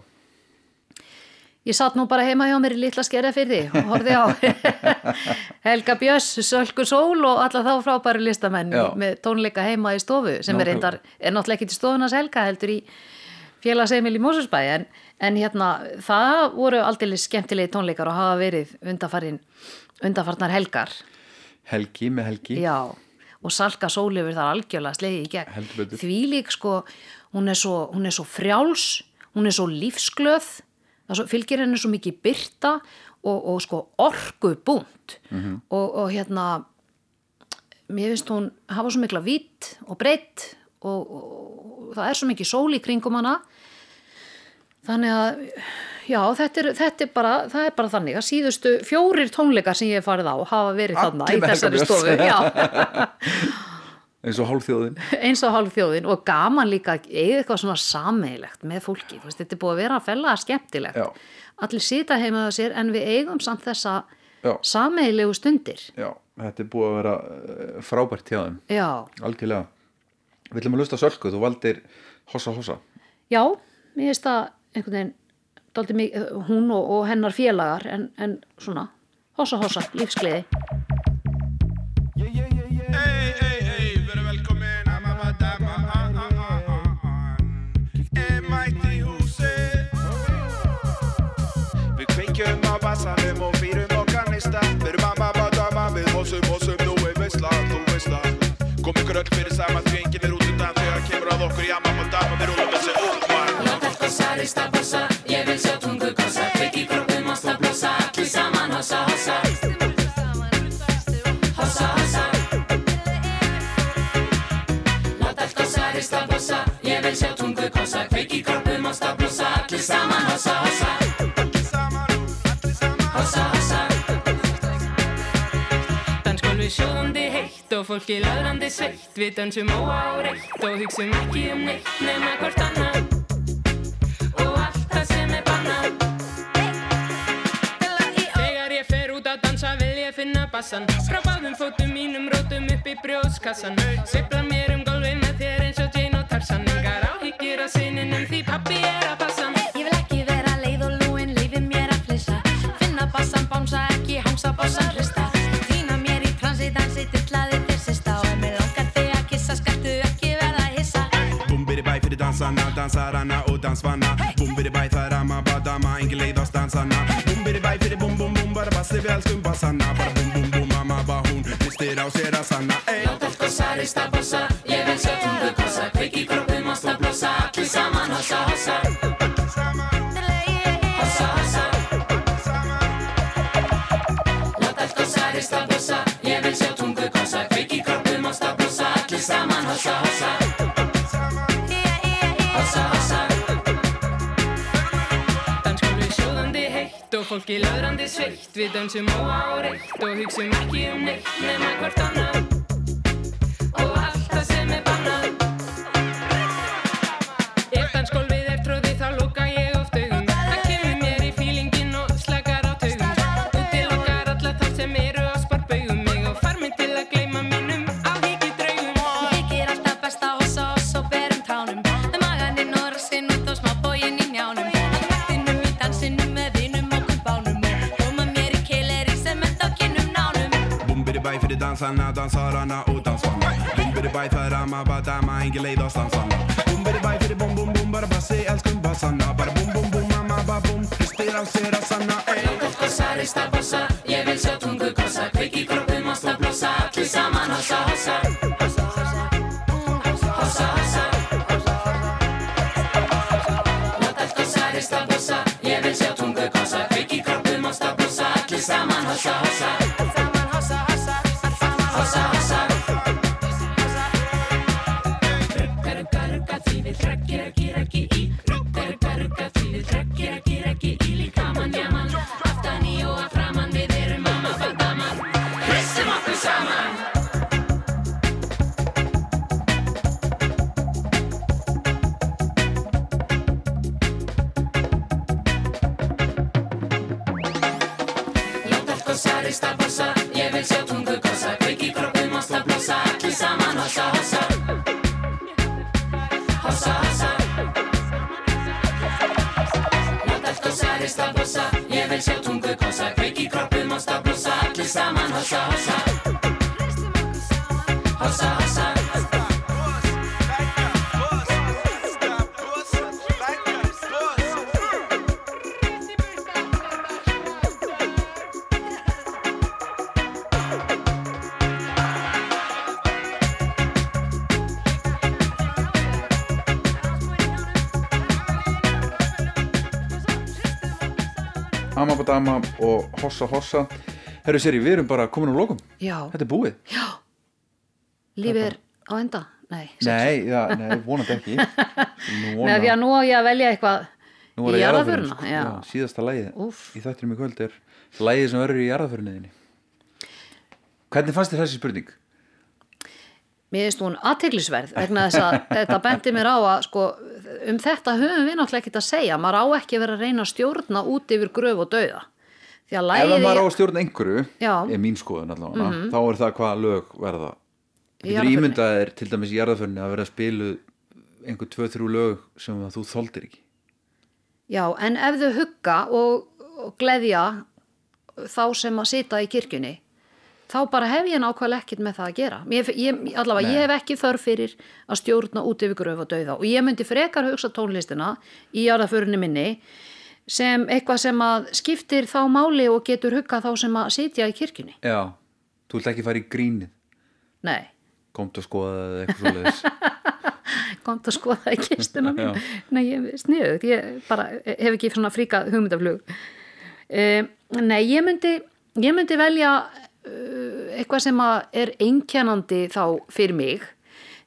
Ég satt nú bara heima hjá mér í litla skerjafyrði og horfði á Helga Björns, Sölku Sól og alla þá frábæru listamenn Já. með tónleika heima í stofu sem er, Nákvæmlega. reyndar, er náttúrulega ekki til stofunas Helga heldur í félagseimil í Mósusbæ en, en hérna það voru aldrei skemmtilegi tónleikar og hafa verið undarfarnar helgar Helgi með Helgi Já, og Salka Sólifur þar algjörlega slegið í gegn. Því lík sko, hún er svo, hún er svo frjáls, hún er svo lífsglöð, svo, fylgir henni svo mikið byrta og, og sko orku búnt Mhm. og, og hérna, mér finnst hún hafa svo mikla vitt og breytt og, og, og það er svo mikið sól í kringum hana. Þannig að, já, þetta er, þetta er bara, það er bara þannig að síðustu fjórir tónleikar sem ég hef farið á hafa verið Allir þarna í þessari stofu. Eins og hálfþjóðin. Eins og hálf þjóðin og gaman líka eiga eitthvað svona sameigilegt með fólki, veist, þetta er búið að vera að fella skemmtilegt, Já. allir sita heima það sér en við eigum samt þessa Já. sameigilegu stundir. Já, þetta er búið að vera eh, frábært hjá þeim. Já, algjörlega. Við ætlum að lusta sölku, þú valdir hossa hossa. Já, mér finnst það einhvern veginn mikið, hún og, og hennar félagar en, en svona, hossa hossa, lífsgleði. Í og Kom ykkur öll fyrir saman því enginn er út undan Þegar kemur að okkur, já mamma, dama, við rúlum þessi upp, ég vil sjá tungu gossa í kroppum, ásta blossa, allir saman hossa, hossa. Hossa, hossa. Láta allt gossa, rista bossa, ég vil sjá tungu gossa í kroppum, ásta blossa, allir saman hossa, hossa. Hossa, hossa. Dansgólfi sjóðandi heitt og fólki laðrandi sveitt. Við dansum óáreitt og hugsum ekki um neitt nema hvort annað báðum fótum mínum rótum upp í brjóðskassan Sveifla mér um gólfið með þér eins og Jane og Tarzan. Engar áhyggjur á sininum því pappi er að passa. Ég vil ekki vera leið og lúin, leiði mér að flissa. Finna bassan, bánsa ekki, hámsa bassan. Hrista Bumbidi bæ fyrir dansarna, dansarana og dansvanna Bumbidi bæ það er amma, badama, engin leið á stansarna Bumbidi bæ fyrir bum bum bum, bara bassi við elskum bassana Bara bum bum bum, mamma bara hún, hristir á sér að sanna ey. Láta allt og fólki laðrandi sveitt Við dansum óáreitt og hugsum ekki um neitt nema hvort annað. Og allt það sem er bannað triangulate oss. I'm Amabadama og Hossa Hossa. Herru Siri, við erum bara komin á lokum. Já. Þetta er búið. Já, lífið er á enda. Nei, Nei, já, nei, vonandi ekki. Nei, því að nú á ég að velja eitthvað Nú í jarðaföruna jarðaförun, sko. Síðasta lagið í þættinum í kvöld er lagið sem verður í jarðaförunniðinni Hvernig fannst þér þessi spurning? Mér finnst hún aðteglisverð vegna þess að þetta bendi mér á að sko, um þetta höfum við náttúrulega ekkert að segja. Maður á ekki að vera að reyna að stjórna út yfir gröf og dauða. Ef maður á að stjórna einhverju er mín skoðun allavega, Mhm. þá er það hvaða lög verða jarðarförinni. ímyndað er til dæmis í jarðaförni að vera að spilu einhver tvö, þrjú lög sem þú þoldir ekki Já, en ef þau hugga og, og gleðja þá sem að sita í kirkjunni, þá bara hef ég nákvæmlega ekkert með það að gera. Ég, ég, allavega, Nei. ég hef ekki þörf fyrir að stjórna út yfir gröf og dauða og ég myndi frekar hugsa tónlistina í jarðaförinni minni sem eitthvað sem að skiptir þá máli og getur hugga þá sem að sitja í kirkjunni. Já, þú vilt ekki fara í grínið Nei, Komt að skoða eitthvað svoleiðis komt að skoða í kistuna mín. Nei, ég sniðuð, ég bara hef ekki svona fríka hugmyndaflug. Uh, nei, ég myndi, ég myndi velja uh, eitthvað sem er einkennandi þá fyrir mig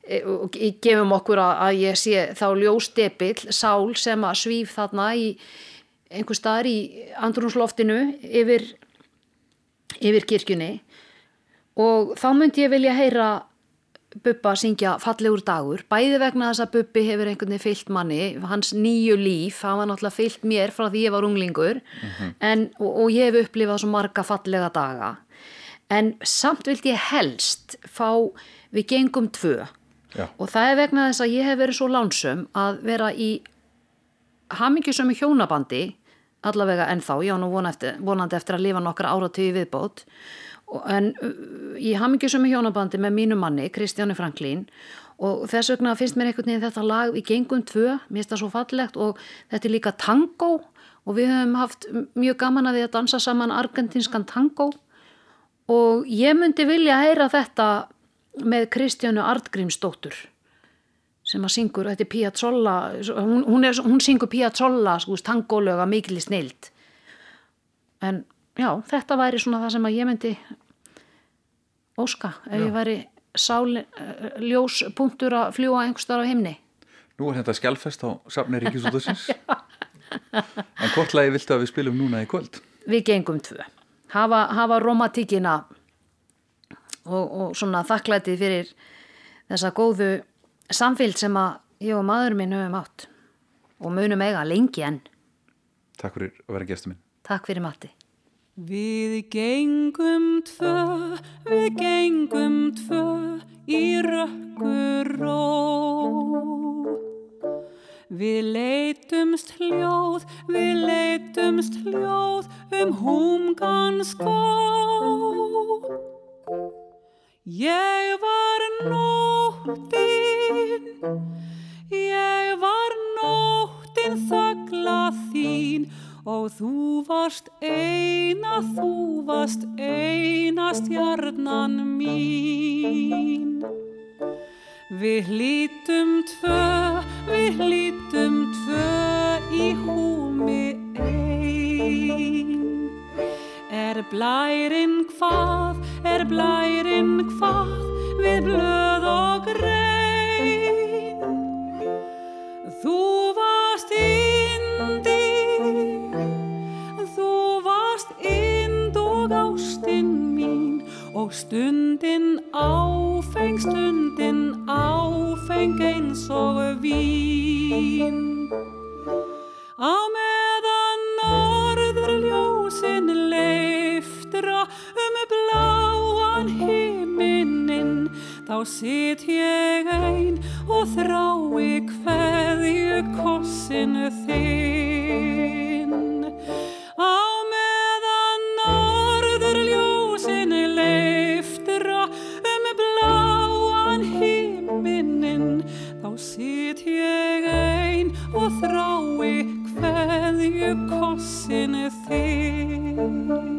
Eh, og gefum okkur að, ég sé þá ljóstepill, sál sem að svíf þarna í einhver staðar í andrúnsloftinu yfir, yfir kirkjunni. Og þá myndi ég vilja heyra Bubba syngja fallegur dagur bæði vegna þess að Bubbi hefur einhvern veginn fyllt manni, hans nýju líf hann var náttúrulega fyllt mér frá því ég var unglingur en, og, og ég hef upplifað svo marga fallega daga en samt vildi ég helst fá við gengum tvö. Já. og það er vegna þess að ég hef verið svo lánsum að vera í hamingjusömu hjónabandi allavega ennþá, ég á nú eftir, vonandi eftir að lifa nokkra áratöyu viðbót. En uh, í hamingjusömu hjónabandi með mínu manni, Kristjáni Franklín. Og þess vegna finnst mér einhvern veginn þetta lag í gengum tvö, mér finnst það svo fallegt. Og þetta er líka tango. Og við höfum haft mjög gaman að því að dansa saman argentinskan tango og ég myndi vilja heyra þetta með Kristjánu Artgrímsdóttur sem að syngur, þetta er Piazzolla hún, hún, er, hún syngur Piazzolla sko, tangólöga mikil í snild en já, þetta væri svona það sem að ég myndi óska ef ég væri sál, eh, ljós punktur að fljúa einhverstaðar á himni. Nú er þetta skjálfest á safni Ríkisútasins En hvort lagi viltu að við spilum núna í kvöld? við gengum tvö hafa, hafa romantíkina og, og svona þakklætið fyrir þessa góðu samfélg sem að ég og maður minn höfum átt og munum eiga lengi enn. Takk fyrir að vera gestur minn. Takk fyrir mati Við gengum tvö, við gengum tvö í rökkur ró. Við leitumst hljóð, við leitumst hljóð um húmgan skó. Ég var nóttin, ég var nóttin þagla þín og þú varst eina, þú varst eina stjarnan mín. Við hlítum tvö, við hlítum tvö í húmi ein. Er blærin hvað, er blærin hvað, við blöð og grein. Þú varst indi, þú varst ind og ástinn og stundin áfeng, stundin áfeng eins og vín. Á meðan norður ljósin leiftra um bláan himinin, þá sit ég ein og þrái kveðju kossinu þinn. minnin þá sitt ég einn og þrái hverju kossinu þinn